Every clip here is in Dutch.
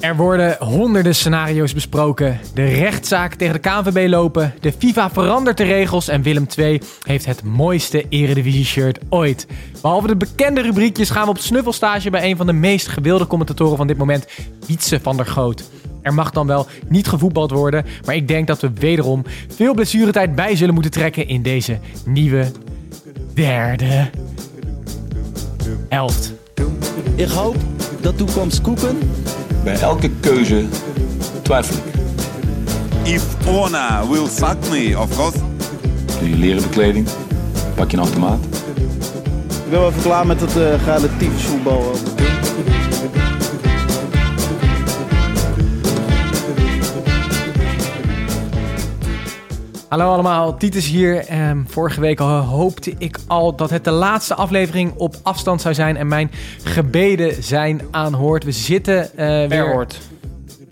Er worden honderden scenario's besproken. De rechtszaak tegen de KNVB lopen. De FIFA verandert de regels. En Willem II heeft het mooiste Eredivisie-shirt ooit. Behalve de bekende rubriekjes gaan we op snuffelstage bij een van de meest gewilde commentatoren van dit moment, Wietse van der Goot. Er mag dan wel niet gevoetbald worden, maar ik denk dat we wederom veel blessuretijd bij zullen moeten trekken in deze nieuwe derde helft. Ik hoop dat toekomst koeken. Bij elke keuze twijfel ik. If Ona will fuck me, of course. Doe je leren bekleding, pak je een automaat. Ik ben wel even klaar met het uh, relatief voetbal. Hallo allemaal, Titus hier. Um, vorige week hoopte ik al dat het de laatste aflevering op afstand zou zijn en mijn gebeden zijn aanhoord. We zitten uh, weer... Verhoord.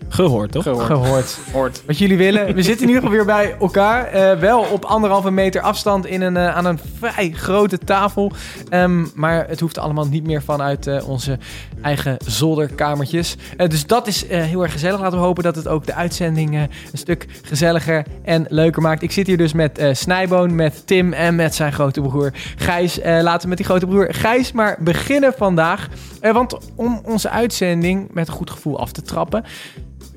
Gehoord, toch? Gehoord. Gehoord. Hoort. Wat jullie willen. We zitten in ieder geval weer bij elkaar. Uh, wel op anderhalve meter afstand in een, uh, aan een vrij grote tafel. Um, maar het hoeft allemaal niet meer vanuit uh, onze eigen zolderkamertjes. dus dat is heel erg gezellig. Laten we hopen dat het ook de uitzending een stuk gezelliger en leuker maakt. Ik zit hier dus met Snijboon, met Tim en met zijn grote broer Gijs. laten we met die grote broer Gijs maar beginnen vandaag. want om onze uitzending met een goed gevoel af te trappen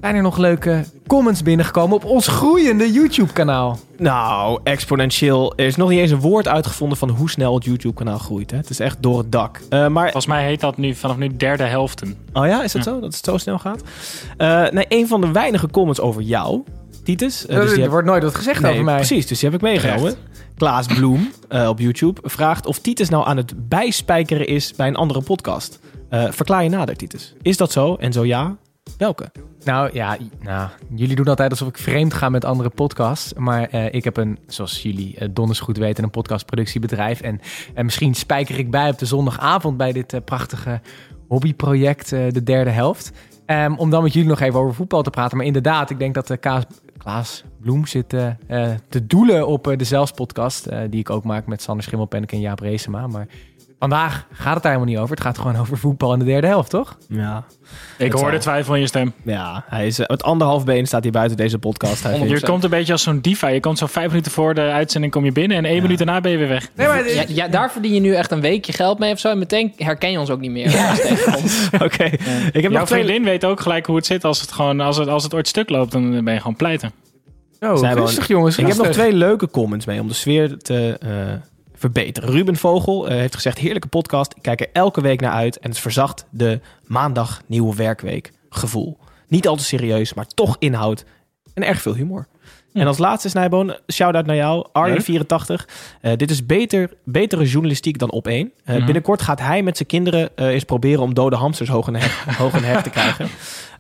zijn er nog leuke comments binnengekomen op ons groeiende YouTube-kanaal? Nou, exponentieel. Er is nog niet eens een woord uitgevonden van hoe snel het YouTube-kanaal groeit. Hè? Het is echt door het dak. Uh, maar... Volgens mij heet dat nu vanaf nu derde helften. Oh ja, is dat ja. zo? Dat het zo snel gaat? Uh, nee, een van de weinige comments over jou, Titus. Uh, dus er wordt nooit wat gezegd nee, over mij. Precies, dus die heb ik meegenomen. Klaas Bloem op YouTube vraagt of Titus nou aan het bijspijkeren is bij een andere podcast. verklaar je nader, Titus. Is dat zo? En zo ja, welke? Nou ja, nou, jullie doen altijd alsof ik vreemd ga met andere podcasts. Maar uh, ik heb een, zoals jullie uh, donders goed weten, een podcastproductiebedrijf. En, en misschien spijker ik bij op de zondagavond bij dit uh, prachtige hobbyproject, de derde helft. Um, om dan met jullie nog even over voetbal te praten. Maar inderdaad, ik denk dat de Kaas, Klaas Bloem zit te doelen op de Zelfs podcast. die ik ook maak met Sander Schimmelpennik en Jaap Reesema. Maar Vandaag gaat het daar helemaal niet over. Het gaat gewoon over voetbal in de derde helft, toch? Ja. Ik hoor de twijfel in je stem. Ja, hij is, het anderhalf been staat hier buiten deze podcast. Hij je komt een beetje als zo'n diva. Je komt zo vijf minuten voor de uitzending kom je binnen en één ja. minuut daarna ben je weer weg. Nee, maar ja, ja, daar verdien je nu echt een weekje geld mee of zo. En meteen herken je ons ook niet meer. Oké. Okay. Ik heb Jouw nog vriendin weet ook gelijk hoe het zit als het, gewoon, als het, als het ooit stuk loopt. Dan ben je gewoon pleiten. Oh, rustig jongens. Ik heb nog twee leuke comments mee om de sfeer te... Uh, verbeteren. Ruben Vogel uh, heeft gezegd: heerlijke podcast. Ik kijk er elke week naar uit en het verzacht de maandag nieuwe werkweek gevoel. Niet al te serieus, maar toch inhoud en erg veel humor. En als laatste, Snijboon, shout-out naar jou, Arjen84. Uh, dit is beter, betere journalistiek dan op één. Uh, mm-hmm. Binnenkort gaat hij met zijn kinderen uh, eens proberen om dode hamsters hoog en heg, hoog heg te krijgen.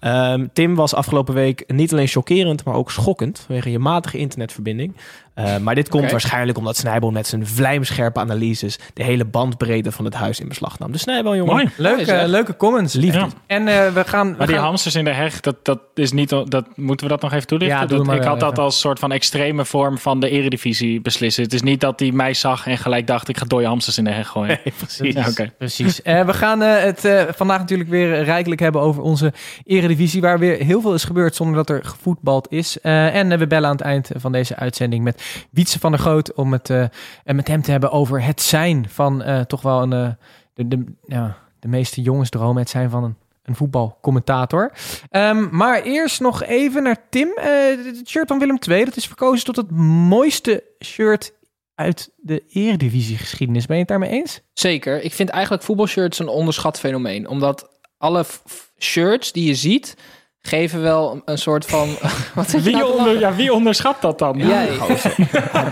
Um, Tim was afgelopen week niet alleen chockerend, maar ook schokkend vanwege je matige internetverbinding. Uh, maar dit komt okay. waarschijnlijk omdat Snijboon met zijn vlijmscherpe analyses de hele bandbreedte van het huis in beslag nam. Dus Snijboon, jongen. Mooi. Leuke, uh, leuke comments. Liefde. Ja. En uh, we gaan... We maar die gaan... hamsters in de heg, dat, dat is niet... Dat, moeten we dat nog even toelichten? Ja, dat, maar ik had even. dat als soort van extreme vorm van de eredivisie beslissen. Het is niet dat hij mij zag en gelijk dacht... ik ga dode hamsters in de heg gooien. Nee, precies. Ja, okay. precies. we gaan het vandaag natuurlijk weer rijkelijk hebben over onze eredivisie... waar weer heel veel is gebeurd zonder dat er gevoetbald is. en we bellen aan het eind van deze uitzending met Wietse van der Groot om het uh, met hem te hebben over het zijn van uh, toch wel een, uh, de, de, ja, de meeste. Het zijn van een, een voetbalcommentator. Ehm, maar eerst nog even naar Tim. Eh, het shirt van Willem II, dat is verkozen tot het mooiste shirt uit de eredivisie-geschiedenis. Ben je het daarmee eens? Zeker. Ik vind eigenlijk voetbalshirts een onderschat fenomeen. Omdat alle shirts die je ziet, geven wel een- soort van... Wat Wie, nou onder, ja, wie onderschat dat dan? Jij.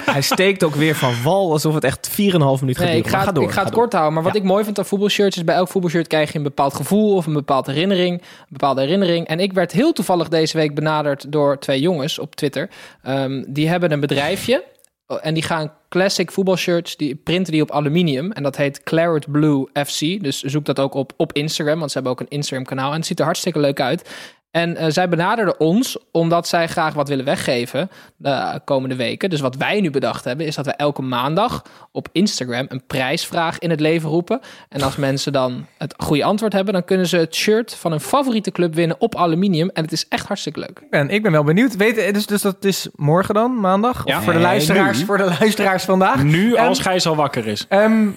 Hij steekt ook weer van wal alsof het echt 4,5 minuten gaat Nee, duren. ik ga, door, ik ga het door. kort houden. Maar wat Ja. ik mooi vind aan voetbalshirts is bij elk voetbalshirt krijg je een bepaald gevoel of een bepaalde herinnering. Een bepaalde herinnering. En ik werd heel toevallig deze week benaderd door twee jongens op Twitter. Ehm, die hebben een bedrijfje. oh, En die gaan classic voetbalshirts, die printen die op aluminium. En dat heet Claret Blue FC. Dus zoek dat ook op op Instagram, want ze hebben ook een Instagram kanaal. En het ziet er hartstikke leuk uit. En eh, zij benaderden ons omdat zij graag wat willen weggeven de komende weken. Dus wat wij nu bedacht hebben, is dat we elke maandag op Instagram een prijsvraag in het leven roepen. En als mensen dan het goede antwoord hebben, dan kunnen ze het shirt van hun favoriete club winnen op aluminium. En het is echt hartstikke leuk. Ben, ik ben wel benieuwd. Weet, dus, dus dat is morgen dan, maandag? Ja. Of voor de, luisteraars, voor de luisteraars vandaag? Nu, als Gijs al wakker is. Ehm,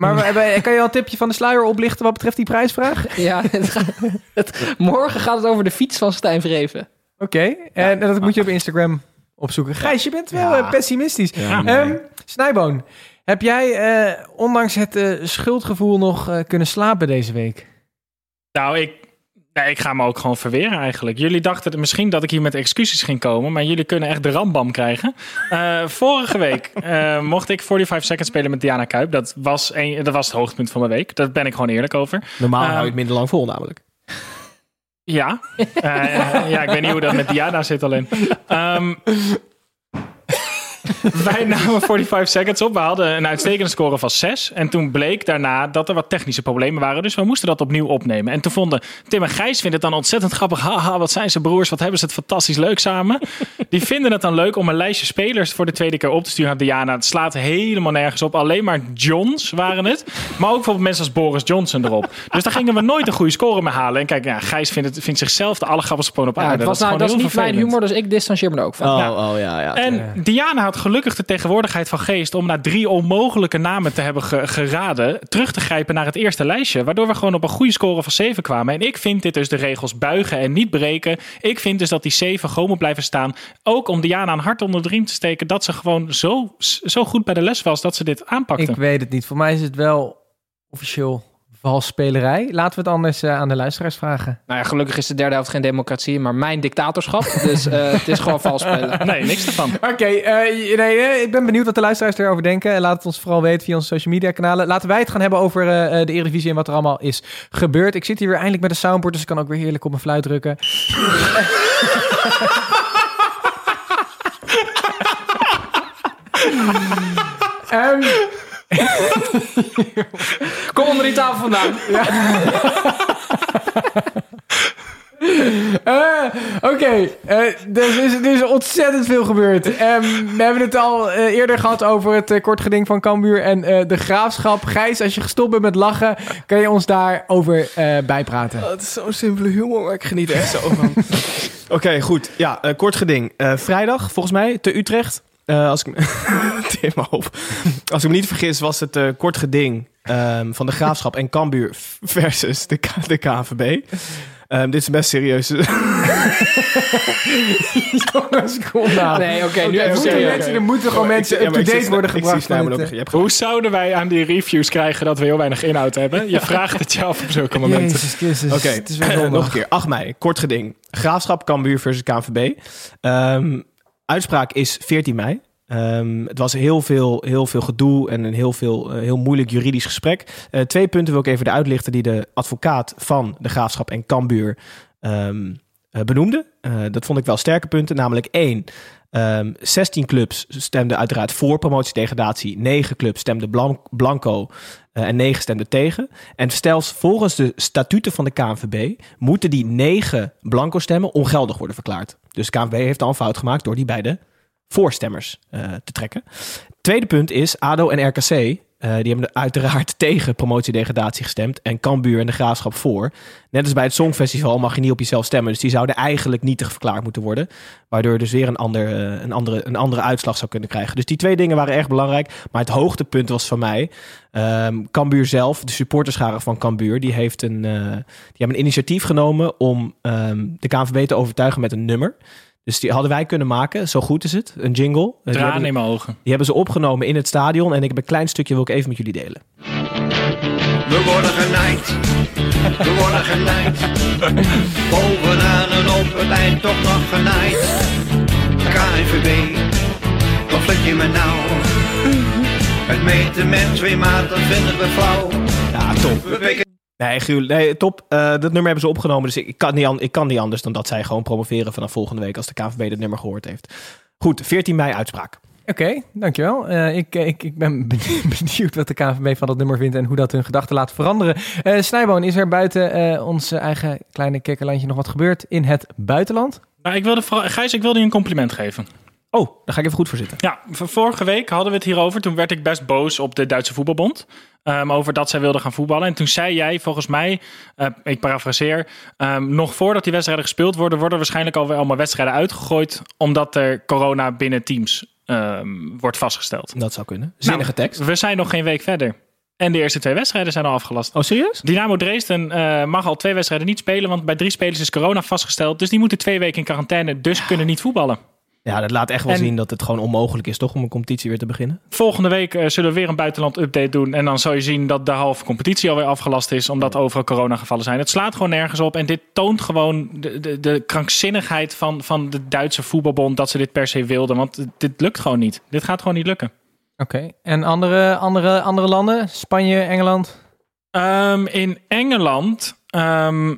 maar we hebben- kan je al een tipje van de sluier oplichten wat betreft die prijsvraag? Ja, het gaat- het- morgen gaat het over de fiets van Stijn Vreven. Oké, en dat moet je op Instagram opzoeken. Gijs, je bent wel Ja. eh, pessimistisch. Ja, Ehm. Snijboon, heb jij eh, ondanks het eh, schuldgevoel nog eh, kunnen slapen deze week? Nou, ik, nee, ik ga me ook gewoon verweren eigenlijk. Jullie dachten misschien dat ik hier met excuses ging komen, maar jullie kunnen echt de rambam krijgen. Eh, vorige week eh, mocht ik 45 Seconds spelen met Diana Kuip. Dat was, een, dat was het hoogtepunt van mijn week. Daar ben ik gewoon eerlijk over. Normaal Ehm, hou je het minder lang vol namelijk. Ja. Eh, ja, ik weet niet hoe dat met Diana zit alleen. Ehm, wij namen 45 seconds op. We hadden een uitstekende score van 6. En toen bleek daarna dat er wat technische problemen waren. Dus we moesten dat opnieuw opnemen. En toen vonden Tim en Gijs vinden het dan ontzettend grappig. Haha, wat zijn ze broers? Wat hebben ze het fantastisch leuk samen. Die vinden het dan leuk om een lijstje spelers voor de tweede keer op te sturen naar Diana. Het slaat helemaal nergens op. Alleen maar Johns waren het. Maar ook bijvoorbeeld mensen als Boris Johnson erop. Dus daar gingen we nooit een goede score mee halen. En kijk, ja, Gijs vindt, het, vindt zichzelf de allergrappigste persoon op Ja, aarde. het was dat nou, is dat is niet heel mijn vervelend. humor, dus ik distancieer me er ook van. Oh, Ja. oh ja, ja. En Diana had gelukkig de tegenwoordigheid van geest om na drie onmogelijke namen te hebben ge- geraden, terug te grijpen naar het eerste lijstje. Waardoor we gewoon op een goede score van 7 kwamen. En ik vind dit dus de regels buigen en niet breken. Ik vind dus dat die 7 gewoon moet blijven staan. Ook om Diana een hart onder de riem te steken dat ze gewoon zo, zo goed bij de les was dat ze dit aanpakte. Ik weet het niet. Voor mij is het wel officieel valsspelerij. Laten we het anders eh, aan de luisteraars vragen. Nou ja, gelukkig is de derde helft geen democratie, maar mijn dictatorschap. Dus eh, het is gewoon vals spelen. Nee, niks ervan. Oké, eh, nee, ik ben benieuwd wat de luisteraars erover denken. Laat het ons vooral weten via onze social media kanalen. Laten wij het gaan hebben over eh, eh, de Eredivisie en wat er allemaal is gebeurd. Ik zit hier weer eindelijk met een soundboard, dus ik kan ook weer heerlijk op mijn fluit drukken. Ehm, onder die tafel vandaan. Eh, Oké, eh, er, is, er is ontzettend veel gebeurd. Ehm, we hebben het al eh, eerder gehad over het kort geding van Cambuur en eh, de graafschap. Gijs, als je gestopt bent met lachen, kan je ons daarover eh bijpraten. het is zo'n simpele humor, maar ik geniet er echt zo van. Oké, goed. Ja, eh, kort geding. Eh, vrijdag, volgens mij, te Utrecht. Eh, als ik me... Op. Als ik me niet vergis, was het eh, kort geding ehm, van de Graafschap en Cambuur versus de, K- de KNVB. Ehm, dit is best serieus. Jongens, kom nou. Nee, oké, nu Er even moeten serieus. mensen, er moeten gewoon mensen up-to-date worden ik zie gebracht. Eh, nog. Je hebt Hoe zouden wij aan die reviews krijgen dat we heel weinig inhoud hebben? Je vraagt het je af op zulke momenten. Jezus Christus. Oké, het is weer nog een keer. 8 mei, kort geding. Graafschap, Cambuur versus KNVB. Ehm, uitspraak is 14 mei. Ehm, het was heel veel, heel veel gedoe en een heel, veel, eh, heel moeilijk juridisch gesprek. Eh, twee punten wil ik even eruit lichten die de advocaat van de Graafschap en Cambuur ehm, eh, benoemde. Dat vond ik wel sterke punten. Namelijk één, ehm 16 clubs stemden uiteraard voor promotiedegradatie. 9 clubs stemden blan- blanco eh, en 9 stemden tegen. En zelfs volgens de statuten van de KNVB moeten die 9 blanco stemmen ongeldig worden verklaard. Dus de KNVB heeft al een fout gemaakt door die beide voorstemmers eh, te trekken. Tweede punt is, ADO en RKC eh, die hebben uiteraard tegen promotiedegradatie gestemd. En Cambuur en de Graafschap voor. Net als bij het Songfestival mag je niet op jezelf stemmen. Dus die zouden eigenlijk nietig verklaard moeten worden. Waardoor je dus weer een, ander, eh, een, andere, een andere uitslag zou kunnen krijgen. Dus die twee dingen waren erg belangrijk. Maar het hoogtepunt was voor mij... ehm Cambuur zelf, de supporterschare van Cambuur... die, heeft een, eh, die hebben een initiatief genomen om ehm, de KNVB te overtuigen met een nummer... Dus die hadden wij kunnen maken. Zo goed is het. Een jingle. Die Tranen hebben, in mijn ogen. die hebben ze opgenomen in het stadion. En ik heb een klein stukje wil ik even met jullie delen. We worden genaaid, we worden genaaid. Bovenaan en op het eind toch nog genaaid. KNVB, wat flik je me nou? Het meten met twee maten vinden we flauw. Ja, top. Nee, Giel, nee, top. Eh, dat nummer hebben ze opgenomen. Dus ik, kan niet an- ik kan niet anders dan dat zij gewoon promoveren vanaf volgende week als de KVB dit nummer gehoord heeft. Goed, 14 mei uitspraak. Oké, dankjewel. Eh, ik, ik, ik ben benieuwd wat de KNVB van dat nummer vindt en hoe dat hun gedachten laat veranderen. Eh Snijboon, is er buiten eh, ons eigen kleine kikkerlandje nog wat gebeurd in het buitenland? Nou, ik wilde, Gijs, ik wilde je een compliment geven. Oh, daar ga ik even goed voor zitten. Ja, vorige week hadden we het hierover. Toen werd ik best boos op de Duitse voetbalbond. ehm, over dat zij wilden gaan voetballen. En toen zei jij, volgens mij, eh, ik parafraseer... ehm, nog voordat die wedstrijden gespeeld worden... worden waarschijnlijk alweer allemaal wedstrijden uitgegooid... omdat er corona binnen teams ehm, wordt vastgesteld. Dat zou kunnen. Zinnige Nou, tekst. We zijn nog geen week verder. En de eerste twee wedstrijden zijn al afgelast. Oh, serieus? Dynamo Dresden eh, mag al twee wedstrijden niet spelen... want bij drie spelers is corona vastgesteld. Dus die moeten twee weken in quarantaine, dus kunnen niet voetballen. Ja, dat laat echt wel En- zien dat het gewoon onmogelijk is, toch? Om een competitie weer te beginnen. Volgende week eh, zullen we weer een buitenland update doen. En dan zal je zien dat de halve competitie alweer afgelast is. Omdat overal coronagevallen zijn. Het slaat gewoon nergens op. En dit toont gewoon de, de, de krankzinnigheid van, van de Duitse voetbalbond. Dat ze dit per se wilden. Want dit lukt gewoon niet. Dit gaat gewoon niet lukken. Oké, en andere, andere, andere landen? Spanje, Engeland? Ehm, in Engeland ehm,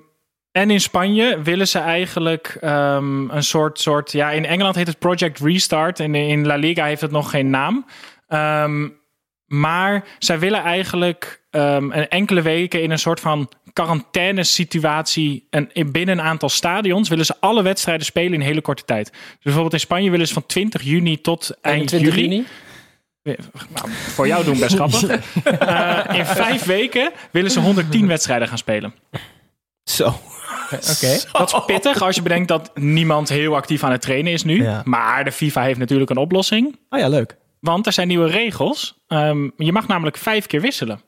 en in Spanje willen ze eigenlijk ehm, een soort, soort... Ja, in Engeland heet het Project Restart. En in La Liga heeft het nog geen naam. Ehm, maar zij willen eigenlijk ehm, een enkele weken in een soort van quarantainesituatie... En in binnen een aantal stadions willen ze alle wedstrijden spelen in hele korte tijd. Dus bijvoorbeeld in Spanje willen ze van 20 juni tot eind 21 juli... juni. Nou, voor jou doen best grappig. Eh, in vijf weken willen ze 110 wedstrijden gaan spelen. Zo. Oké. Dat is pittig als je bedenkt dat niemand heel actief aan het trainen is nu. Ja. Maar de FIFA heeft natuurlijk een oplossing. Oh ja, leuk. Want er zijn nieuwe regels. Ehm, je mag namelijk vijf keer wisselen.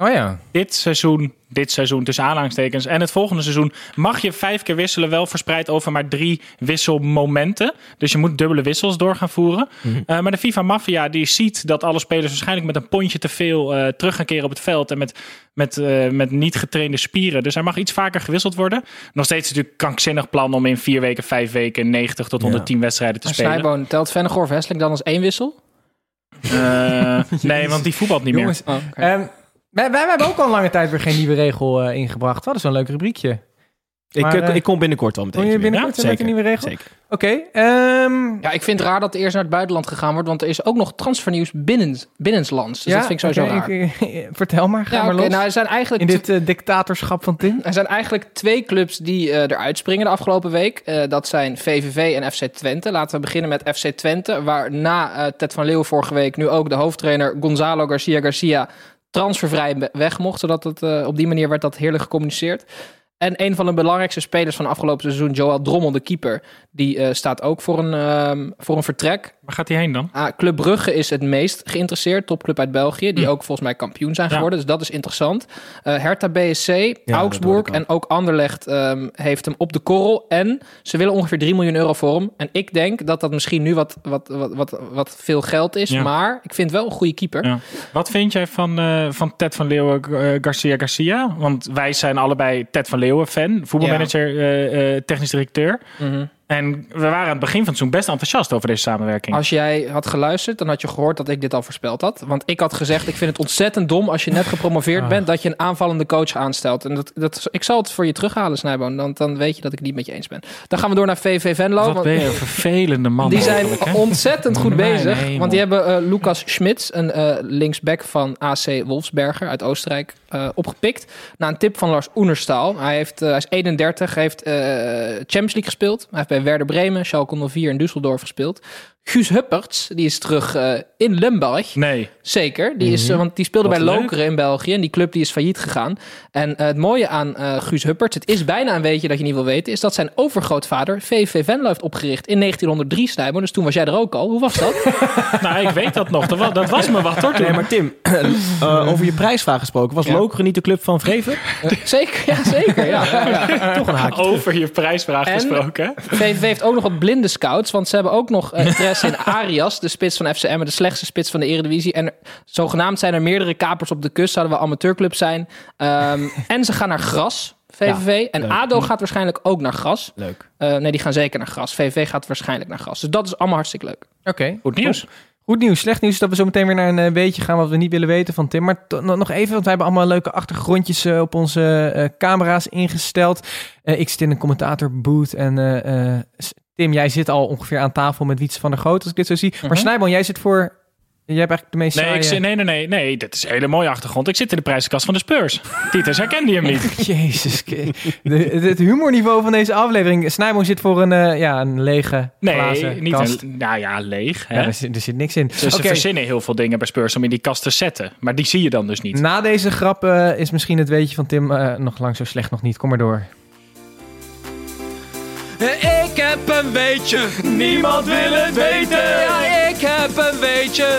Oh ja. Dit seizoen, dit seizoen tussen aanhalingstekens. En het volgende seizoen mag je vijf keer wisselen. Wel verspreid over maar drie wisselmomenten. Dus je moet dubbele wissels door gaan voeren. Eh, maar de FIFA Mafia die ziet dat alle spelers waarschijnlijk met een pondje te veel eh, terug gaan keren op het veld. En met, met, eh, met niet getrainde spieren. Dus er mag iets vaker gewisseld worden. Nog steeds natuurlijk krankzinnig plan om in vier weken, vijf weken 90 tot 110 wedstrijden te Maar spelen. Snijboon, telt Vennegoor of Hesseling dan als één wissel? Eh, nee, want die voetbalt niet meer. Oh, wij, wij hebben ook al een lange tijd weer geen nieuwe regel eh, ingebracht. Wat is zo'n leuk rubriekje. Ik, Maar, eh, eh, ik kom binnenkort wel meteen. Kom je weer. binnenkort Ja, met een zeker. nieuwe regel? Zeker. Oké, ehm, Ja, ik vind het raar dat er eerst naar het buitenland gegaan wordt, want er is ook nog transfernieuws binnen, binnenlands. Dus dat vind ik sowieso raar. ik- vertel maar, ga Ja, maar los. nou, er zijn eigenlijk In dit dictatorschap van Tim. Er zijn eigenlijk twee clubs die eh, eruit springen de afgelopen week. Eh, dat zijn VVV en FC Twente. Laten we beginnen met FC Twente. Waar na eh, Ted van Leeuwen vorige week nu ook de hoofdtrainer Gonzalo Garcia Garcia transfervrij weg mocht. Zodat het eh, op die manier werd dat heerlijk gecommuniceerd. En een van de belangrijkste spelers van afgelopen seizoen, Joel Drommel, de keeper, die eh, staat ook voor een, ehm, voor een vertrek. Waar gaat hij heen dan? Ah, Club Brugge is het meest geïnteresseerd, topclub uit België, die ook volgens mij kampioen zijn Ja. geworden. Dus dat is interessant. Eh Hertha BSC, Augsburg en ook Anderlecht ehm, heeft hem op de korrel. En ze willen ongeveer 3 miljoen euro voor hem. En ik denk dat dat misschien nu wat, wat, wat, wat, wat veel geld is. Ja. Maar ik vind wel een goede keeper. Ja. Wat vind jij van, eh, van Ted van Leeuwen, eh, Garcia Garcia? Want wij zijn allebei Ted van Leeuwen fan. Voetbalmanager, eh, eh, technisch directeur. Mhm. En we waren aan het begin van het seizoen best enthousiast over deze samenwerking. Als jij had geluisterd, dan had je gehoord dat ik dit al voorspeld had. Want ik had gezegd, ik vind het ontzettend dom als je net gepromoveerd Ah. bent, dat je een aanvallende coach aanstelt. En dat, dat, ik zal het voor je terughalen, Snijboon. Want dan weet je dat ik het niet met je eens ben. Dan gaan we door naar VV Venlo. Wat want- ben je een vervelende man. Die zijn ontzettend goed Mijn bezig. hemel. Want die hebben eh, Lucas Schmitz, een eh, linksback van AC Wolfsberger uit Oostenrijk, eh, opgepikt. Na een tip van Lars Oenerstal. Hij, heeft, eh, hij is 31, heeft eh, Champions League gespeeld. Hij heeft bij Werder Bremen, Schalke 04 en Düsseldorf gespeeld. Guus Hupperts, die is terug eh, in Limburg. Nee. Zeker, die is, eh, want die speelde Wat bij. Lokeren in België. En die club die is failliet gegaan. En eh, het mooie aan eh, Guus Hupperts, het is bijna een weetje dat je niet wil weten, is dat zijn overgrootvader VV Venlo heeft opgericht in 1903, Snijboom. Dus toen was jij er ook al. Hoe was dat? Nou, ik weet dat nog. Dat was, dat was me wat hoor toen. Nee, maar Tim, eh, over je prijsvraag gesproken. Was Ja. Lokeren niet de club van Vreven? zeker, ja, zeker. Ja. Toch een haakje. Over je prijsvraag En- gesproken. VVV heeft ook nog wat blinde scouts, want ze hebben ook nog eh, interesse in Arias, de spits van FC Emmen, de slechtste spits van de Eredivisie. En zogenaamd zijn er meerdere kapers op de kust, zouden we amateurclub zijn. Ehm, en ze gaan naar gras, VVV. en leuk. ADO gaat waarschijnlijk ook naar gras. Leuk. Eh, nee, die gaan zeker naar gras. VVV gaat waarschijnlijk naar gras. Dus dat is allemaal hartstikke leuk. Oké. Goed nieuws. Goed nieuws. Slecht nieuws is dat we zo meteen weer naar een eh, weetje gaan wat we niet willen weten van Tim. Maar nog even, want wij hebben allemaal leuke achtergrondjes eh, op onze camera's ingesteld. Ik zit in een commentatorbooth en eh, eh, S- Tim, jij zit al ongeveer aan tafel met Wietse van der Groot, als ik dit zo zie. Maar Mhm. Snijboon, jij zit voor... Jij hebt eigenlijk de meest Nee, ik saaie- nee, nee, nee, nee. Dit is een hele mooie achtergrond. Ik zit in de prijzenkast van de Spurs. Titus, herkende je hem niet? Jezus, de, het humorniveau van deze aflevering. Snijboon zit voor een, eh, ja, een lege Nee, glazen niet kast. een... Nou ja, leeg. Hè? Ja, er, zit, er zit niks in. Dus ze verzinnen heel veel dingen bij Spurs om in die kast te zetten. Maar die zie je dan dus niet. Na deze grap eh, is misschien het weetje van Tim eh, nog lang zo slecht nog niet. Kom maar door. Ik heb een weetje. Niemand wil het weten. Ja, ik heb een weetje.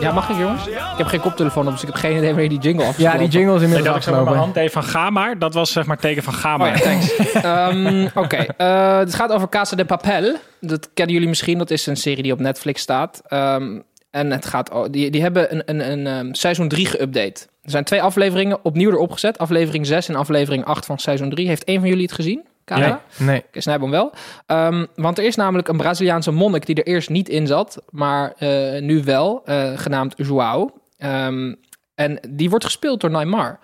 Ja, mag ik jongens? Ik heb geen koptelefoon op, dus ik heb geen idee wanneer die jingle Ja, afgesloten. die jingle is Nee, inmiddels dat ik zo met mijn afgelopen. hand deed van ga maar. Dat was zeg maar teken van ga maar. Oh ja, thanks. Ehm, Oké, eh, het gaat over Casa de Papel. Dat kennen jullie misschien. Dat is een serie die op Netflix staat. Ehm, en het gaat, die, die hebben een, een, een ehm, seizoen 3 geüpdate. Er zijn twee afleveringen opnieuw erop gezet. Aflevering 6 en aflevering 8 van seizoen 3. Heeft een van jullie het gezien? Kara? Nee. Oké, Snijboom wel. Ehm, want er is namelijk een Braziliaanse monnik die er eerst niet in zat, maar eh, nu wel, eh, genaamd João. Ehm, en die wordt gespeeld door Neymar.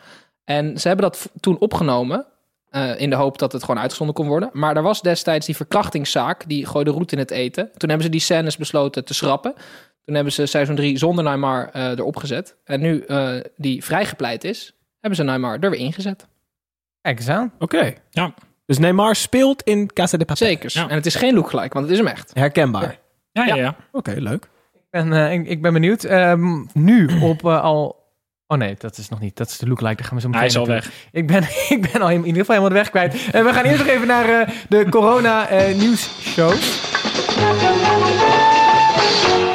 En ze hebben dat toen opgenomen. eh, in de hoop dat het gewoon uitgezonden kon worden. Maar er was destijds die verkrachtingszaak. Die gooide roet in het eten. Toen hebben ze die scènes besloten te schrappen. Toen hebben ze seizoen 3 zonder Neymar eh, erop gezet. En nu eh, die vrijgepleit is, hebben ze Neymar er weer ingezet. Kijk eens aan. Oké. Ja. Dus Neymar speelt in Casa de Papel. Zeker. Ja. En het is geen look-gelijk, want het is hem echt. Herkenbaar. Ja, ja, ja. Oké, leuk. Ik ben, eh, ik, ik ben benieuwd. Ehm, nu op al... Oh nee, dat is nog niet. Dat is de lookalike. Daar gaan we zo meteen Hij is al weg. Ik ben, ik ben al in ieder geval helemaal de weg kwijt. En we gaan eerst nog even naar eh, de corona eh nieuwsshow.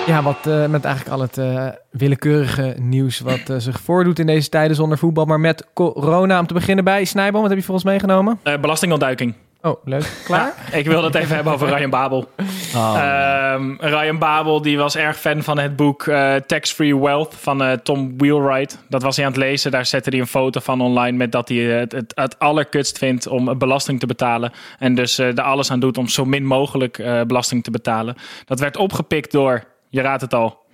Ja, wat eh, met eigenlijk al het eh, willekeurige nieuws wat eh, zich voordoet in deze tijden zonder voetbal. Maar met corona om te beginnen bij Snijboom. Wat heb je voor ons meegenomen? Eh, belastingontduiking. Oh, leuk. Klaar? Ja, ik wilde het even hebben over Ryan Babel. Ehm, Ryan Babel die was erg fan van het boek eh, Tax Free Wealth van eh, Tom Wheelwright. Dat was hij aan het lezen. Daar zette hij een foto van online met dat hij het, het, het allerkutst vindt om belasting te betalen. En dus eh, er alles aan doet om zo min mogelijk eh, belasting te betalen. Dat werd opgepikt door, je raadt het al,